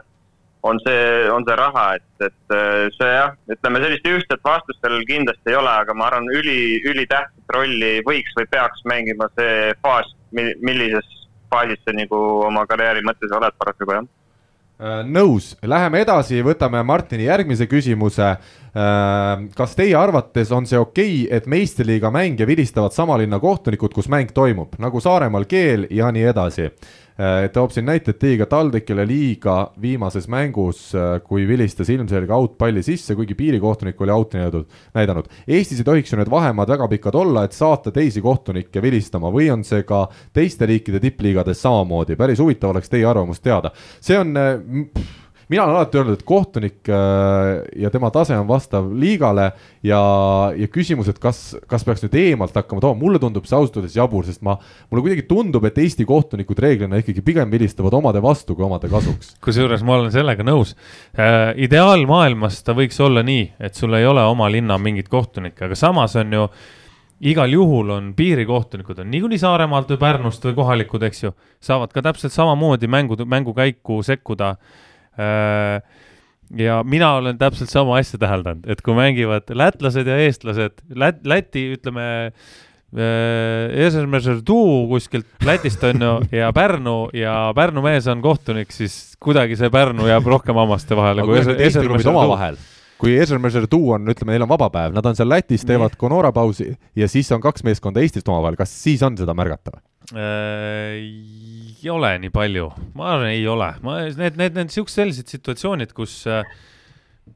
on see, on see raha, et, et äh, see jah, ütleme sellist ühtset vastust sellel kindlasti ei ole, aga ma arvan, üli, ülitähtsat rolli võiks või peaks mängima see faas, millises faasis sa nagu oma karjääri mõttes oled parasjagu jah äh, nõus, läheme edasi, võtame Martini järgmise küsimuse. Äh, kas teie arvates on see okei okay,, et meistriliiga mänge vilistavad sama linna kohtunikud, kus mäng toimub, nagu Saaremaal keel ja nii edasi? Äh, toob siin näite, et Tiiga TalTechile liiga viimases mängus, äh, kui vilistas ilmselge outpalli sisse, kuigi piirikohtunik oli out'i näidanud, näidanud. Eestis ei tohiks ju need vahemaad väga pikad olla, et saata teisi kohtunikke vilistama või on see ka teiste riikide tippliigades samamoodi, päris huvitav oleks teie arvamust teada. see on pff, äh, mina olen alati öelnud, et kohtunik äh, ja tema tase on vastav liigale ja, ja küsimus, et kas, kas peaks nüüd eemalt hakkama tooma, mulle tundub see ausalt öeldes jabur, sest ma, mulle kuidagi tundub, et Eesti kohtunikud reeglina ikkagi pigem vilistavad omade vastu kui omade kasuks. [laughs] kusjuures ma olen sellega nõus äh,. ideaalmaailmas ta võiks olla nii, et sul ei ole oma linna mingit kohtunikke, aga samas on ju igal juhul on piirikohtunikud on niikuinii Saaremaalt või Pärnust või kohalikud, eks ju, saavad ka täpselt samamoodi mängu, mängukäiku sekkuda Äh, ja mina olen täpselt sama asja täheldanud, et kui mängivad lätlased ja eestlased, Lät-, Läti, ütleme äh,, Esermežerdu kuskilt Lätist on ju ja Pärnu ja Pärnu mees on kohtunik, siis kuidagi see Pärnu jääb rohkem hammaste vahele kui Esermežerdu kui Esermežerdu on, ütleme, neil on vaba päev, nad on seal Lätis, teevad Conora pausi ja siis on kaks meeskonda Eestist omavahel, kas siis on seda märgata või? Ei ole nii palju, ma arvan, ei ole, ma, need, need, need siuksed sellised situatsioonid, kus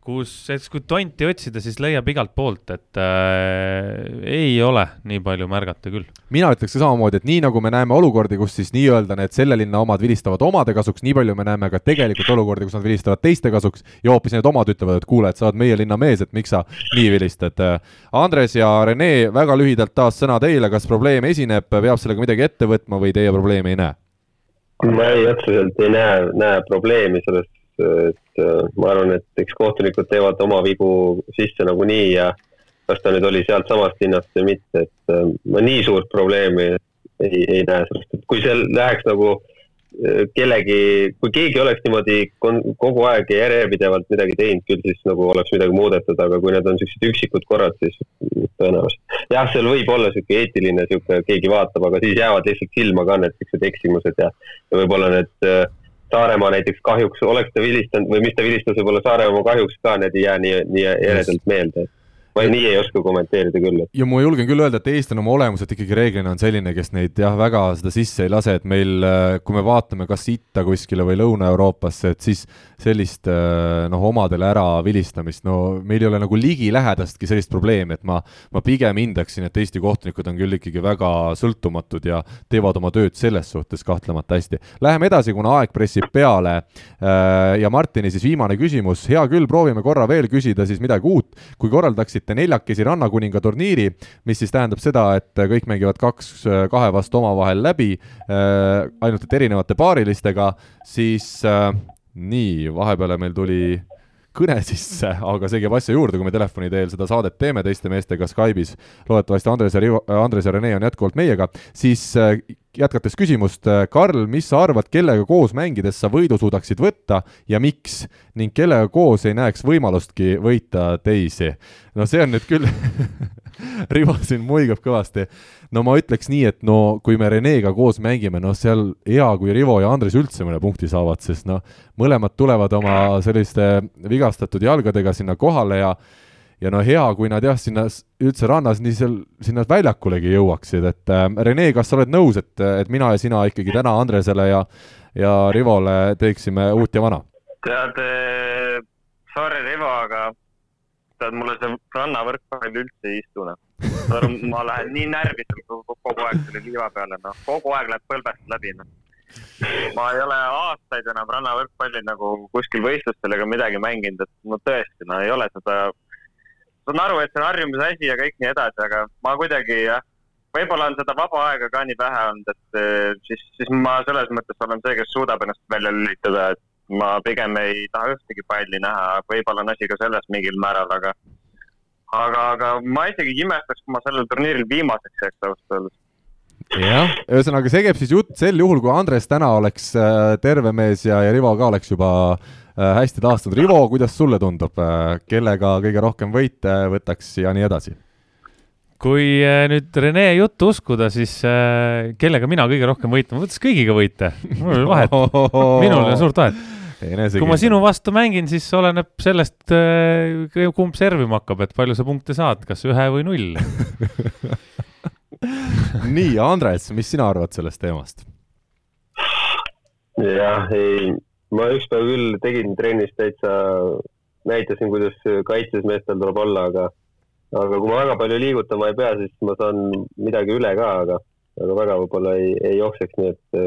kus, kui tonti otsida, siis leiab igalt poolt, et äh, ei ole nii palju märgata küll. mina ütleks ka samamoodi, et nii nagu me näeme olukordi, kus siis nii-öelda need selle linna omad vilistavad omade kasuks, nii palju me näeme ka tegelikult olukordi, kus nad vilistavad teiste kasuks ja hoopis need omad ütlevad, et kuule, et sa oled meie linna mees, et miks sa nii vilistad. Andres ja Rene, väga lühidalt taas sõna teile, kas probleem esineb, peab sellega midagi ette võtma või teie probleemi ei näe? Ma ei, otseselt ei näe, näe probleemi selles et äh, ma arvan, et eks kohtunikud teevad oma vigu sisse nagunii ja kas ta nüüd oli sealtsamast linnast või mitte, et äh, ma nii suurt probleemi ei, ei näe sellest, et kui seal läheks nagu äh, kellegi, kui keegi oleks niimoodi kogu aeg ja järjepidevalt midagi teinud, küll siis nagu oleks midagi muudetud, aga kui need on siuksed üksikud korrad, siis tõenäoliselt. jah, seal võib olla sihuke eetiline sihuke, keegi vaatab, aga siis jäävad lihtsalt silma ka need siuksed eksimused ja, ja võib-olla need äh, Saaremaa näiteks kahjuks, oleks ta vilistanud või mis ta vilistas võib-olla Saaremaa kahjuks ka, need ei jää nii, nii eredalt meelde ma nii ei oska kommenteerida küll. ja ma julgen küll öelda, et Eesti on oma olemuselt ikkagi reeglina on selline, kes neid jah, väga seda sisse ei lase, et meil, äh, kui me vaatame kas itta kuskile või Lõuna-Euroopasse, et siis sellist äh, noh, omadele ära vilistamist, no meil ei ole nagu ligilähedastki sellist probleemi, et ma, ma pigem hindaksin, et Eesti kohtunikud on küll ikkagi väga sõltumatud ja teevad oma tööd selles suhtes kahtlemata hästi. Läheme edasi, kuna aeg pressib peale. Äh, ja Martini siis viimane küsimus, hea küll, proovime korra veel küsida siis midagi uut. kui korraldaksite võitsite neljakesi Rannakuninga turniiri, mis siis tähendab seda, et kõik mängivad kaks kahe vastu omavahel läbi äh,, ainult et erinevate paarilistega, siis äh, nii, vahepeale meil tuli kõne [laughs] sisse, aga see käib asja juurde, kui me telefoni teel seda saadet teeme teiste meestega Skype'is. loodetavasti Andres ja Rivo, Andres ja Rene on jätkuvalt meiega, siis äh, jätkates küsimust, äh, Karl, mis sa arvad, kellega koos mängides sa võidu suudaksid võtta ja miks ning kellega koos ei näeks võimalustki võita teisi? no see on nüüd küll [laughs] Rivo siin muigab kõvasti. no ma ütleks nii, et no kui me Renega koos mängime, noh, seal hea, kui Rivo ja Andres üldse mõne punkti saavad, sest noh, mõlemad tulevad oma selliste vigastatud jalgadega sinna kohale ja ja no hea, kui nad jah, sinna üldse rannas nii seal, sinna väljakulegi jõuaksid, et äh, Rene, kas sa oled nõus, et, et mina ja sina ikkagi täna Andresele ja ja Rivole teeksime uut ja vana? tead, eh, sorry, Rivo, aga tead, mulle see rannavõrkpall üldse ei istu, noh. ma lähen nii närviselt kogu aeg selle liiva peale, noh, kogu aeg läheb põlvest läbi, noh. ma ei ole aastaid enam rannavõrkpalli nagu kuskil võistlustel ega midagi mänginud, et no tõesti, no ei ole seda, saan aru, et see on harjumuse asi ja kõik nii edasi, aga ma kuidagi jah, võib-olla on seda vaba aega ka nii vähe olnud, et eh, siis, siis ma selles mõttes olen see, kes suudab ennast välja lülitada, et ma pigem ei taha ühtegi palli näha, võib-olla on asi ka selles mingil määral, aga aga, aga ma isegi ei imestaks, kui ma sellel turniiril viimaseks jääks ausalt öeldes. jah, ühesõnaga see käib siis jutt sel juhul, kui Andres täna oleks äh, terve mees ja, ja Rivo ka oleks juba hästi taastunud. Rivo, kuidas sulle tundub, äh, kellega kõige rohkem võite võtaks ja nii edasi? kui nüüd Rene juttu uskuda, siis äh, kellega mina kõige rohkem võitan, ma võtaks kõigiga võite, mul ei ole vahet, [laughs] minul ei ole suurt vahet kui ma sinu vastu mängin, siis oleneb sellest, äh, kumb servima hakkab, et palju sa punkte saad, kas ühe või null [laughs] nii, Andres, mis sina arvad sellest teemast? jah, ei, ma ükspäev küll tegin trennis täitsa, näitasin, kuidas kaitses meestel tuleb olla, aga, aga kui ma väga palju liigutama ei pea, siis ma saan midagi üle ka, aga, aga väga võib-olla ei, ei jookseks, nii et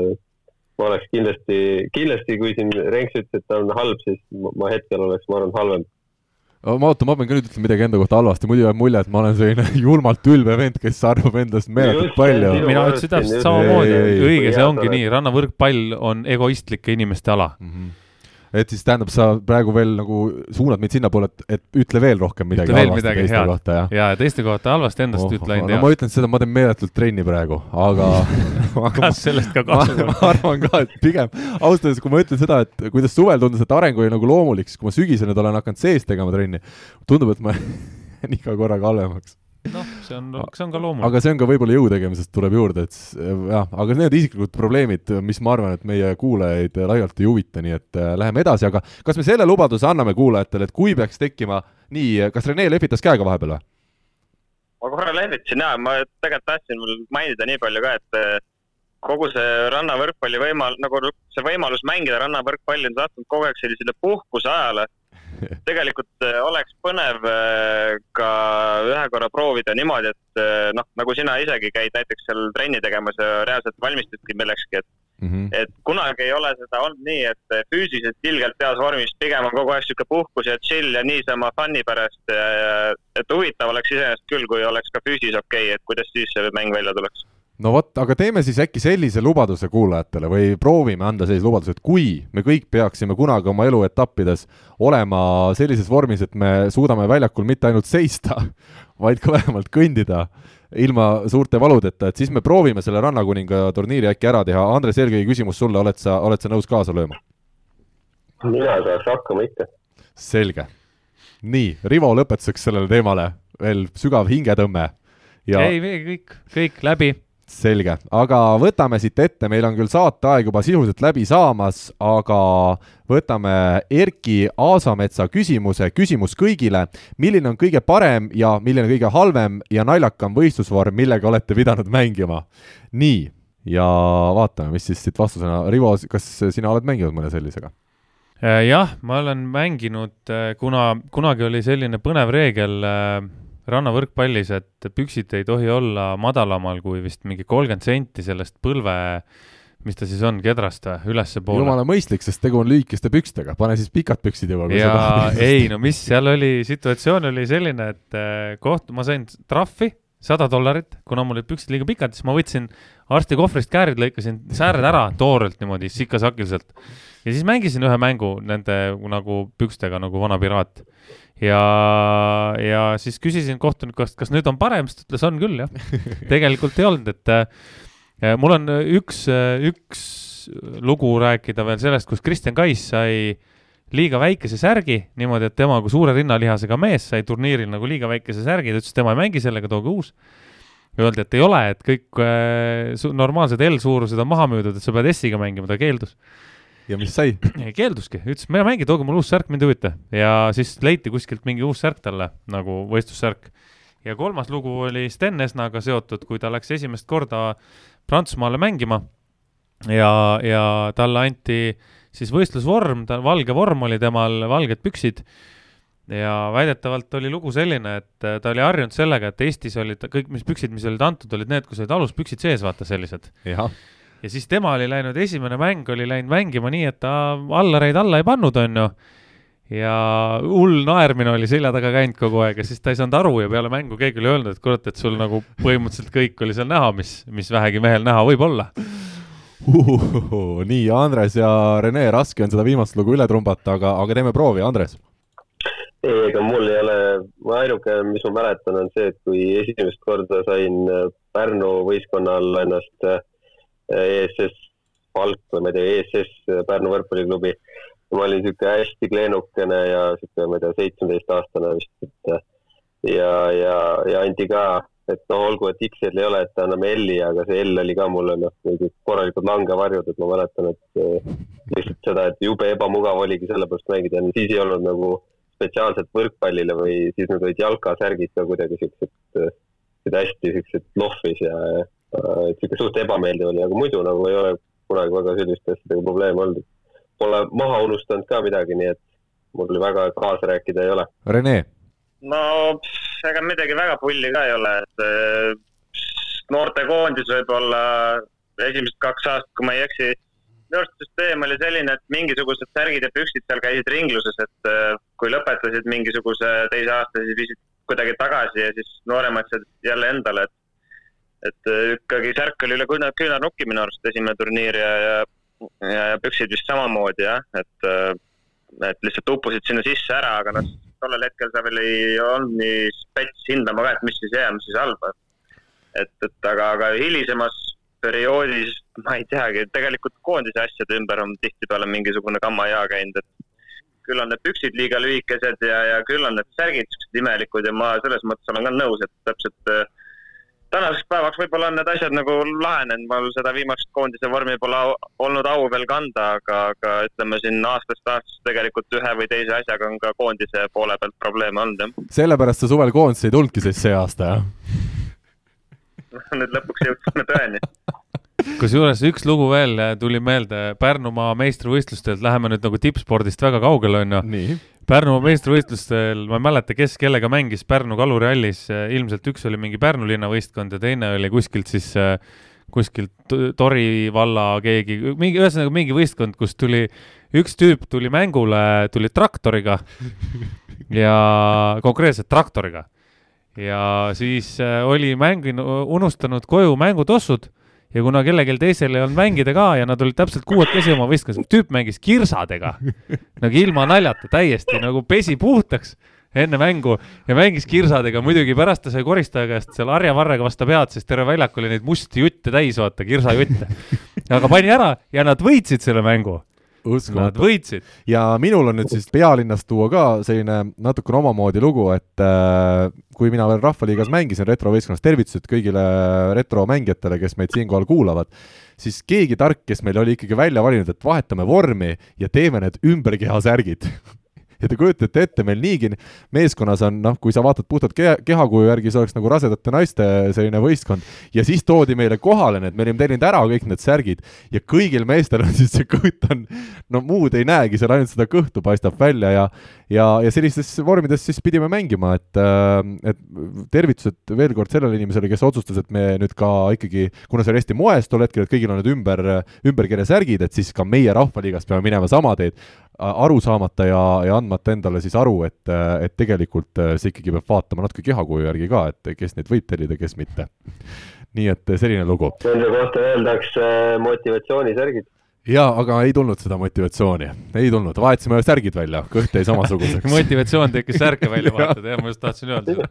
ma oleks kindlasti, kindlasti, kui siin Renks ütles, et ta on halb, siis ma hetkel oleks, ma arvan, halvem. Ma ootan, ma pean ka nüüd ütlema midagi enda kohta halvasti, muidu jääb mulje, et ma olen selline [laughs] julmalt ülbe vend, kes arvab endast meeletult palju. mina ütlesin täpselt samamoodi, õige, see ongi nii, rannavõrkpall on egoistlike inimeste ala. Mm. -hmm et siis tähendab, sa praegu veel nagu suunad meid sinnapoole, et, et ütle veel rohkem midagi ütle halvasti teiste head. kohta, jah? jaa, teiste kohta halvasti, endast oh, ütle ainult no, head. ma ütlen seda, ma teen meeletult trenni praegu, aga [laughs] [laughs] kas sellest ka kasu on? ma arvan ka, et pigem, ausalt öeldes, kui ma ütlen seda, et kuidas suvel tundus, et areng oli nagu loomulik, siis kui ma sügisel nüüd olen hakanud sees tegema trenni, tundub, et ma [laughs] jään iga korraga halvemaks noh, see on, see on ka loomulik. aga see on ka võib-olla jõu tegemisest tuleb juurde, et jah, aga need isiklikud probleemid, mis ma arvan, et meie kuulajaid laialt ei huvita, nii et äh, läheme edasi, aga kas me selle lubaduse anname kuulajatele, et kui peaks tekkima nii, kas Rene lehvitas käega vahepeal või? ma korra lehvitasin jaa, ma tegelikult tahtsin mainida nii palju ka, et äh, kogu see rannavõrkpalli võimal-, nagu see võimalus mängida rannavõrkpalli on sattunud kogu aeg sellisele puhkuse ajale [laughs] tegelikult äh, oleks põnev äh, ka ühe korra proovida niimoodi, et äh, noh, nagu sina isegi käid näiteks seal trenni tegemas ja reaalselt valmistudki millekski, et mm, -hmm. et kunagi ei ole seda olnud nii, et füüsiliselt ilgelt heas vormis, pigem on kogu aeg sihuke puhkus ja chill ja niisama fun'i pärast. et huvitav oleks iseenesest küll, kui oleks ka füüsis okei okay,, et kuidas siis see mäng välja tuleks no vot, aga teeme siis äkki sellise lubaduse kuulajatele või proovime anda sellise lubaduse, et kui me kõik peaksime kunagi oma eluetappides olema sellises vormis, et me suudame väljakul mitte ainult seista, [laughs] vaid ka vähemalt kõndida ilma suurte valudeta, et siis me proovime selle Rannakuninga turniiri äkki ära teha. Andres, eelkõige küsimus sulle, oled sa, oled sa nõus kaasa lööma? mina saaks hakkama ikka. selge. nii, Rivo, lõpetuseks sellele teemale veel sügav hingetõmme ja ei, kõik, kõik läbi selge, aga võtame siit ette, meil on küll saateaeg juba sisuliselt läbi saamas, aga võtame Erki Aasametsa küsimuse, küsimus kõigile. milline on kõige parem ja milline kõige halvem ja naljakam võistlusvorm, millega olete pidanud mängima? nii, ja vaatame, mis siis siit vastusena, Rivo, kas sina oled mänginud mõne sellisega? Äh, jah, ma olen mänginud, äh, kuna kunagi oli selline põnev reegel äh, rannavõrkpallis, et püksid ei tohi olla madalamal kui vist mingi kolmkümmend senti sellest põlve, mis ta siis on, kedrast või, ülespoole. jumala mõistlik, sest tegu on lühikeste pükstega, pane siis pikad püksid juba. ja ei, no mis seal oli, situatsioon oli selline, et eh, koht, ma sain trahvi sada dollarit, kuna mul olid püksid liiga pikad, siis ma võtsin arsti kohvrist käärid, lõikasin sääred ära toorelt niimoodi sikasakiliselt. ja siis mängisin ühe mängu nende nagu pükstega nagu vana piraat ja, ja siis küsisin kohtunikust, kas nüüd on parem, siis ta ütles, on küll jah. [laughs] tegelikult ei olnud, et äh, mul on üks, üks lugu rääkida veel sellest, kus Kristjan Kais sai liiga väikese särgi, niimoodi, et tema kui suure rinnalihasega mees sai turniiril nagu liiga väikese särgi, ta ütles, tema ei mängi sellega, tooge uus. Öeldi, et ei ole, et kõik äh, normaalsed L-suurused on maha müüdud, et sa pead S-iga mängima, ta keeldus ja mis sai? [clears throat] keelduski, ütles, ma ei mängi, tooge mulle uus särk, mind ei huvita. ja siis leiti kuskilt mingi uus särk talle nagu võistlussärk. ja kolmas lugu oli Sten Esnaga seotud, kui ta läks esimest korda Prantsusmaale mängima ja, ja talle anti siis võistlusvorm, ta valge vorm oli temal, valged püksid ja väidetavalt oli lugu selline, et äh, ta oli harjunud sellega, et Eestis olid kõik, mis püksid, mis olid antud, olid need, kus olid aluspüksid sees, vaata sellised. ja siis tema oli läinud, esimene mäng oli läinud mängima nii, et ta allareid alla ei pannud, onju. ja hull naermine oli selja taga käinud kogu aeg ja siis ta ei saanud aru ja peale mängu keegi oli öelnud, et kurat, et sul nagu põhimõtteliselt kõik oli seal näha, mis, mis vähegi mehel näha võib olla. nii, Andres ja Rene, raske on seda viimast lugu üle trumbata, aga, aga teeme proovi, Andres. ei, ega mul ei ole, ainuke, mis ma mäletan, on see, et kui esimest korda sain Pärnu võistkonna all ennast äh, ESS palk või ma ei tea, ESS äh, Pärnu võrkpalliklubi. ma olin niisugune hästi kleenukene ja niisugune, ma ei tea, seitsmeteistaastane vist, et ja, ja, ja anti ka, et noh, olgu, et X-il ei ole, et anname L-i, aga see L oli ka mulle noh, mingi korralikud langevarjud, et ma mäletan, et lihtsalt seda, et jube ebamugav oligi sellepärast mängida, siis ei olnud nagu spetsiaalselt võrkpallile või siis need olid jalkasärgid ka kuidagi siuksed, siuksed hästi siuksed lohvis ja et siuke suht ebameeldiv oli, aga muidu nagu ei ole kunagi väga selliste asjadega probleeme olnud. Pole maha unustanud ka midagi, nii et mul väga kaasa rääkida ei ole. Rene, no pff, ega midagi väga pulli ka ei ole, et eh, noortekoondis võib-olla esimesed kaks aastat, kui ma ei eksi, minu arust süsteem oli selline, et mingisugused särgid ja püksid seal käisid ringluses, et eh, kui lõpetasid mingisuguse teise aasta, siis viisid kuidagi tagasi ja siis nooremad said jälle endale, et et eh, ikkagi särk oli üle küünar, küünarnuki minu arust esimene turniir ja, ja, ja, ja püksid vist samamoodi jah, et et lihtsalt uppusid sinna sisse ära, aga noh, tollel hetkel sa veel ei olnud nii spets hindama ka, et mis siis hea, mis siis halb. et, et aga, aga hilisemas perioodis ma ei teagi, tegelikult koondise asjade ümber on tihtipeale mingisugune kammaja käinud, et küll on need püksid liiga lühikesed ja, ja küll on need särgid siuksed imelikud ja ma selles mõttes olen ka nõus, et täpselt äh, tänaseks päevaks võib-olla on need asjad nagu lahenenud, mul seda viimast koondise vormi pole au, olnud au veel kanda, aga, aga ütleme siin aastast aastasse tegelikult ühe või teise asjaga on ka koondise poole pealt probleeme olnud jah. sellepärast sa suvel koondise ei tulnudki siis see aasta, jah? [laughs] nüüd lõpuks jõudsime tõeni. kusjuures üks lugu veel tuli meelde Pärnumaa meistrivõistlustelt, läheme nüüd nagu tippspordist väga kaugele, onju. Pärnumaa meistrivõistlustel, ma ei mäleta, kes kellega mängis Pärnu kalurihallis, ilmselt üks oli mingi Pärnu linna võistkond ja teine oli kuskilt siis äh, kuskilt Tori valla keegi, mingi, ühesõnaga mingi võistkond, kus tuli, üks tüüp tuli mängule, tuli traktoriga [laughs] ja konkreetselt traktoriga. ja siis äh, oli mänginud, unustanud koju mängutossud ja kuna kellelgi teisel ei olnud mängida ka ja nad olid täpselt kuuekesi oma võistkonnas, tüüp mängis kirsadega. Nagu ilma naljata täiesti nagu pesi puhtaks enne mängu ja mängis kirsadega, muidugi pärast ta sai koristaja käest seal harjavarrega vastu pead, sest terve väljak oli neid musti jutte täis, vaata, kirsajutte. aga pani ära ja nad võitsid selle mängu, nad võitsid. ja minul on nüüd siis pealinnast tuua ka selline natukene omamoodi lugu, et äh, kui mina veel Rahvaliigas mängisin retrovõistkonnas, tervitused kõigile retromängijatele, kes meid siinkohal kuulavad, siis keegi tark, kes meil oli ikkagi välja valinud, et vahetame vormi ja teeme need ümberkehasärgid [laughs] ja te kujutate ette, meil niigi meeskonnas on noh, kui sa vaatad puhtalt keha, kehakuju järgi, see oleks nagu rasedate naiste selline võistkond. Ja siis toodi meile kohale need, me olime tellinud ära kõik need särgid ja kõigil meestel on [laughs] siis see kõht on, no muud ei näegi, seal ainult seda kõhtu paistab välja ja ja, ja sellistes vormides siis pidime mängima, et, et tervitused veel kord sellele inimesele, kes otsustas, et me nüüd ka ikkagi, kuna see oli hästi moes tol hetkel, et kõigil on need ümber, ümberkirja särgid, et siis ka meie Rahvaliigas peame minema sama teed, aru saamata ja, ja andmata endale siis aru, et, et tegelikult see ikkagi peab vaatama natuke kehakuju järgi ka, et kes neid võib tellida, kes mitte. nii et selline lugu. Nende kohta öeldakse motivatsioonisärgid. jaa, aga ei tulnud seda motivatsiooni, ei tulnud, vahetasime särgid välja, kõht jäi samasuguseks. [laughs] motivatsioon tekkis särke välja [laughs] vahetada, jah, ma just tahtsin öelda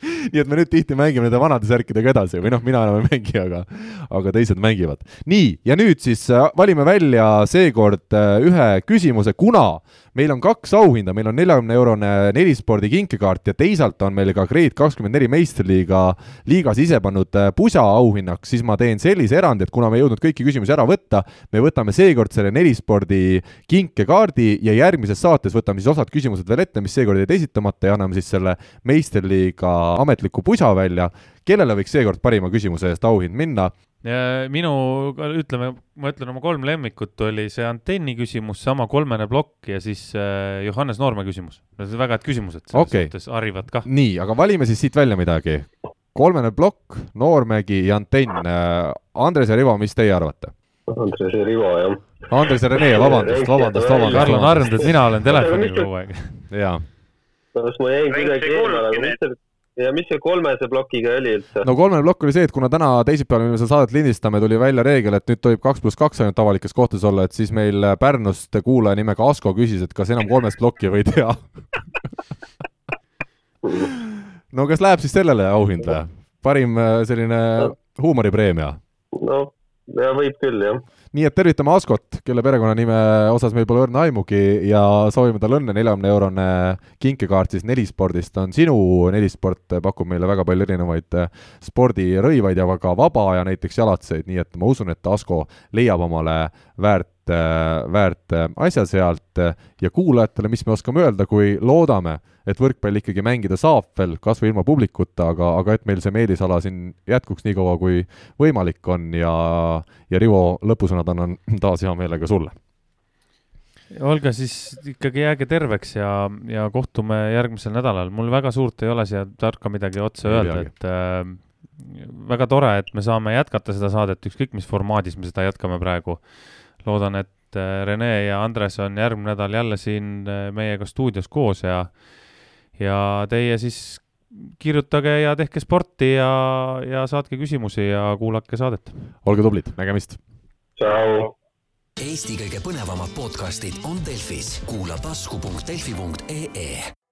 [laughs] nii et me nüüd tihti mängime nende vanade särkidega edasi. Või noh, mina enam ei mängi, aga aga teised mängivad. nii, ja nüüd siis äh, valime välja seekord äh, ühe küsimuse, kuna meil on kaks auhinda, meil on neljakümne eurone nelispordi kinkekaart ja teisalt on meil ka Grade kakskümmend neli meistriliiga liigas ise pannud äh, pusa auhinnaks, siis ma teen sellise erandi, et kuna me ei jõudnud kõiki küsimusi ära võtta, me võtame seekord selle nelispordi kinkekaardi ja järgmises saates võtame siis osad küsimused veel ette, mis seekord jäid esitamata ja anname siis selle meistriliiga ametliku pusa välja. kellele võiks seekord parima küsimuse eest auhind minna? Minu, ütleme, ma ütlen oma kolm lemmikut oli see antenni küsimus, sama kolmene plokk ja siis äh, Johannes Noorme küsimus. Need on väga head küsimused, selles okay. suhtes harivad kah. nii, aga valime siis siit välja midagi. kolmene plokk, Noormägi ja antenn. Andres ja Rivo, mis teie arvate? Andres ja Rivo, jah. Andres ja Rene, vabandust, vabandust, vabandust. Karl on harjunud, et mina olen telefonil kogu aeg. jaa. kas ma jäin kuidagi eemale, aga mis see ja mis see kolmese plokiga oli üldse? no kolmene plokk oli see, et kuna täna teisipäeval, mil me seda saadet lindistame, tuli välja reegel, et nüüd tohib kaks pluss kaks ainult avalikes kohtades olla, et siis meil Pärnust kuulaja nimega Asko küsis, et kas enam kolmest plokki või ei tea [laughs] no kas läheb siis sellele auhind või? parim äh, selline huumoripreemia? no, ja võib küll, jah nii et tervitame Askot, kelle perekonnanime osas meil pole õrna aimugi ja soovime talle õnne, neljakümne eurone kinkekaart siis Nelispordist on sinu, Nelisport pakub meile väga palju erinevaid eh, spordirõivaid ja ka vaba aja näiteks jalatseid, nii et ma usun, et Asko leiab omale väärt, eh, väärt eh, asja sealt ja kuulajatele, mis me oskame öelda, kui loodame, et võrkpall ikkagi mängida saab veel, kas või ilma publikuta, aga, aga et meil see meelisala siin jätkuks nii kaua, kui võimalik on ja, ja Rivo, lõpusõnad annan taas hea meelega sulle. olge siis ikkagi jääge terveks ja, ja kohtume järgmisel nädalal. mul väga suurt ei ole siia tarka midagi otsa ei öelda, et äh, väga tore, et me saame jätkata seda saadet, ükskõik mis formaadis me seda jätkame praegu. Loodan, et äh, Rene ja Andres on järgmine nädal jälle siin äh, meiega stuudios koos ja ja teie siis kirjutage ja tehke sporti ja, ja saatke küsimusi ja kuulake saadet. olge tublid, nägemist! tšau! Eesti kõige põnevamad podcastid on Delfis, kuula tasku.delfi.ee.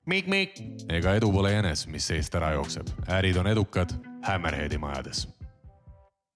Mikk-Mikk. ega edu pole jänes, mis seest ära jookseb, ärid on edukad Hammerheadi majades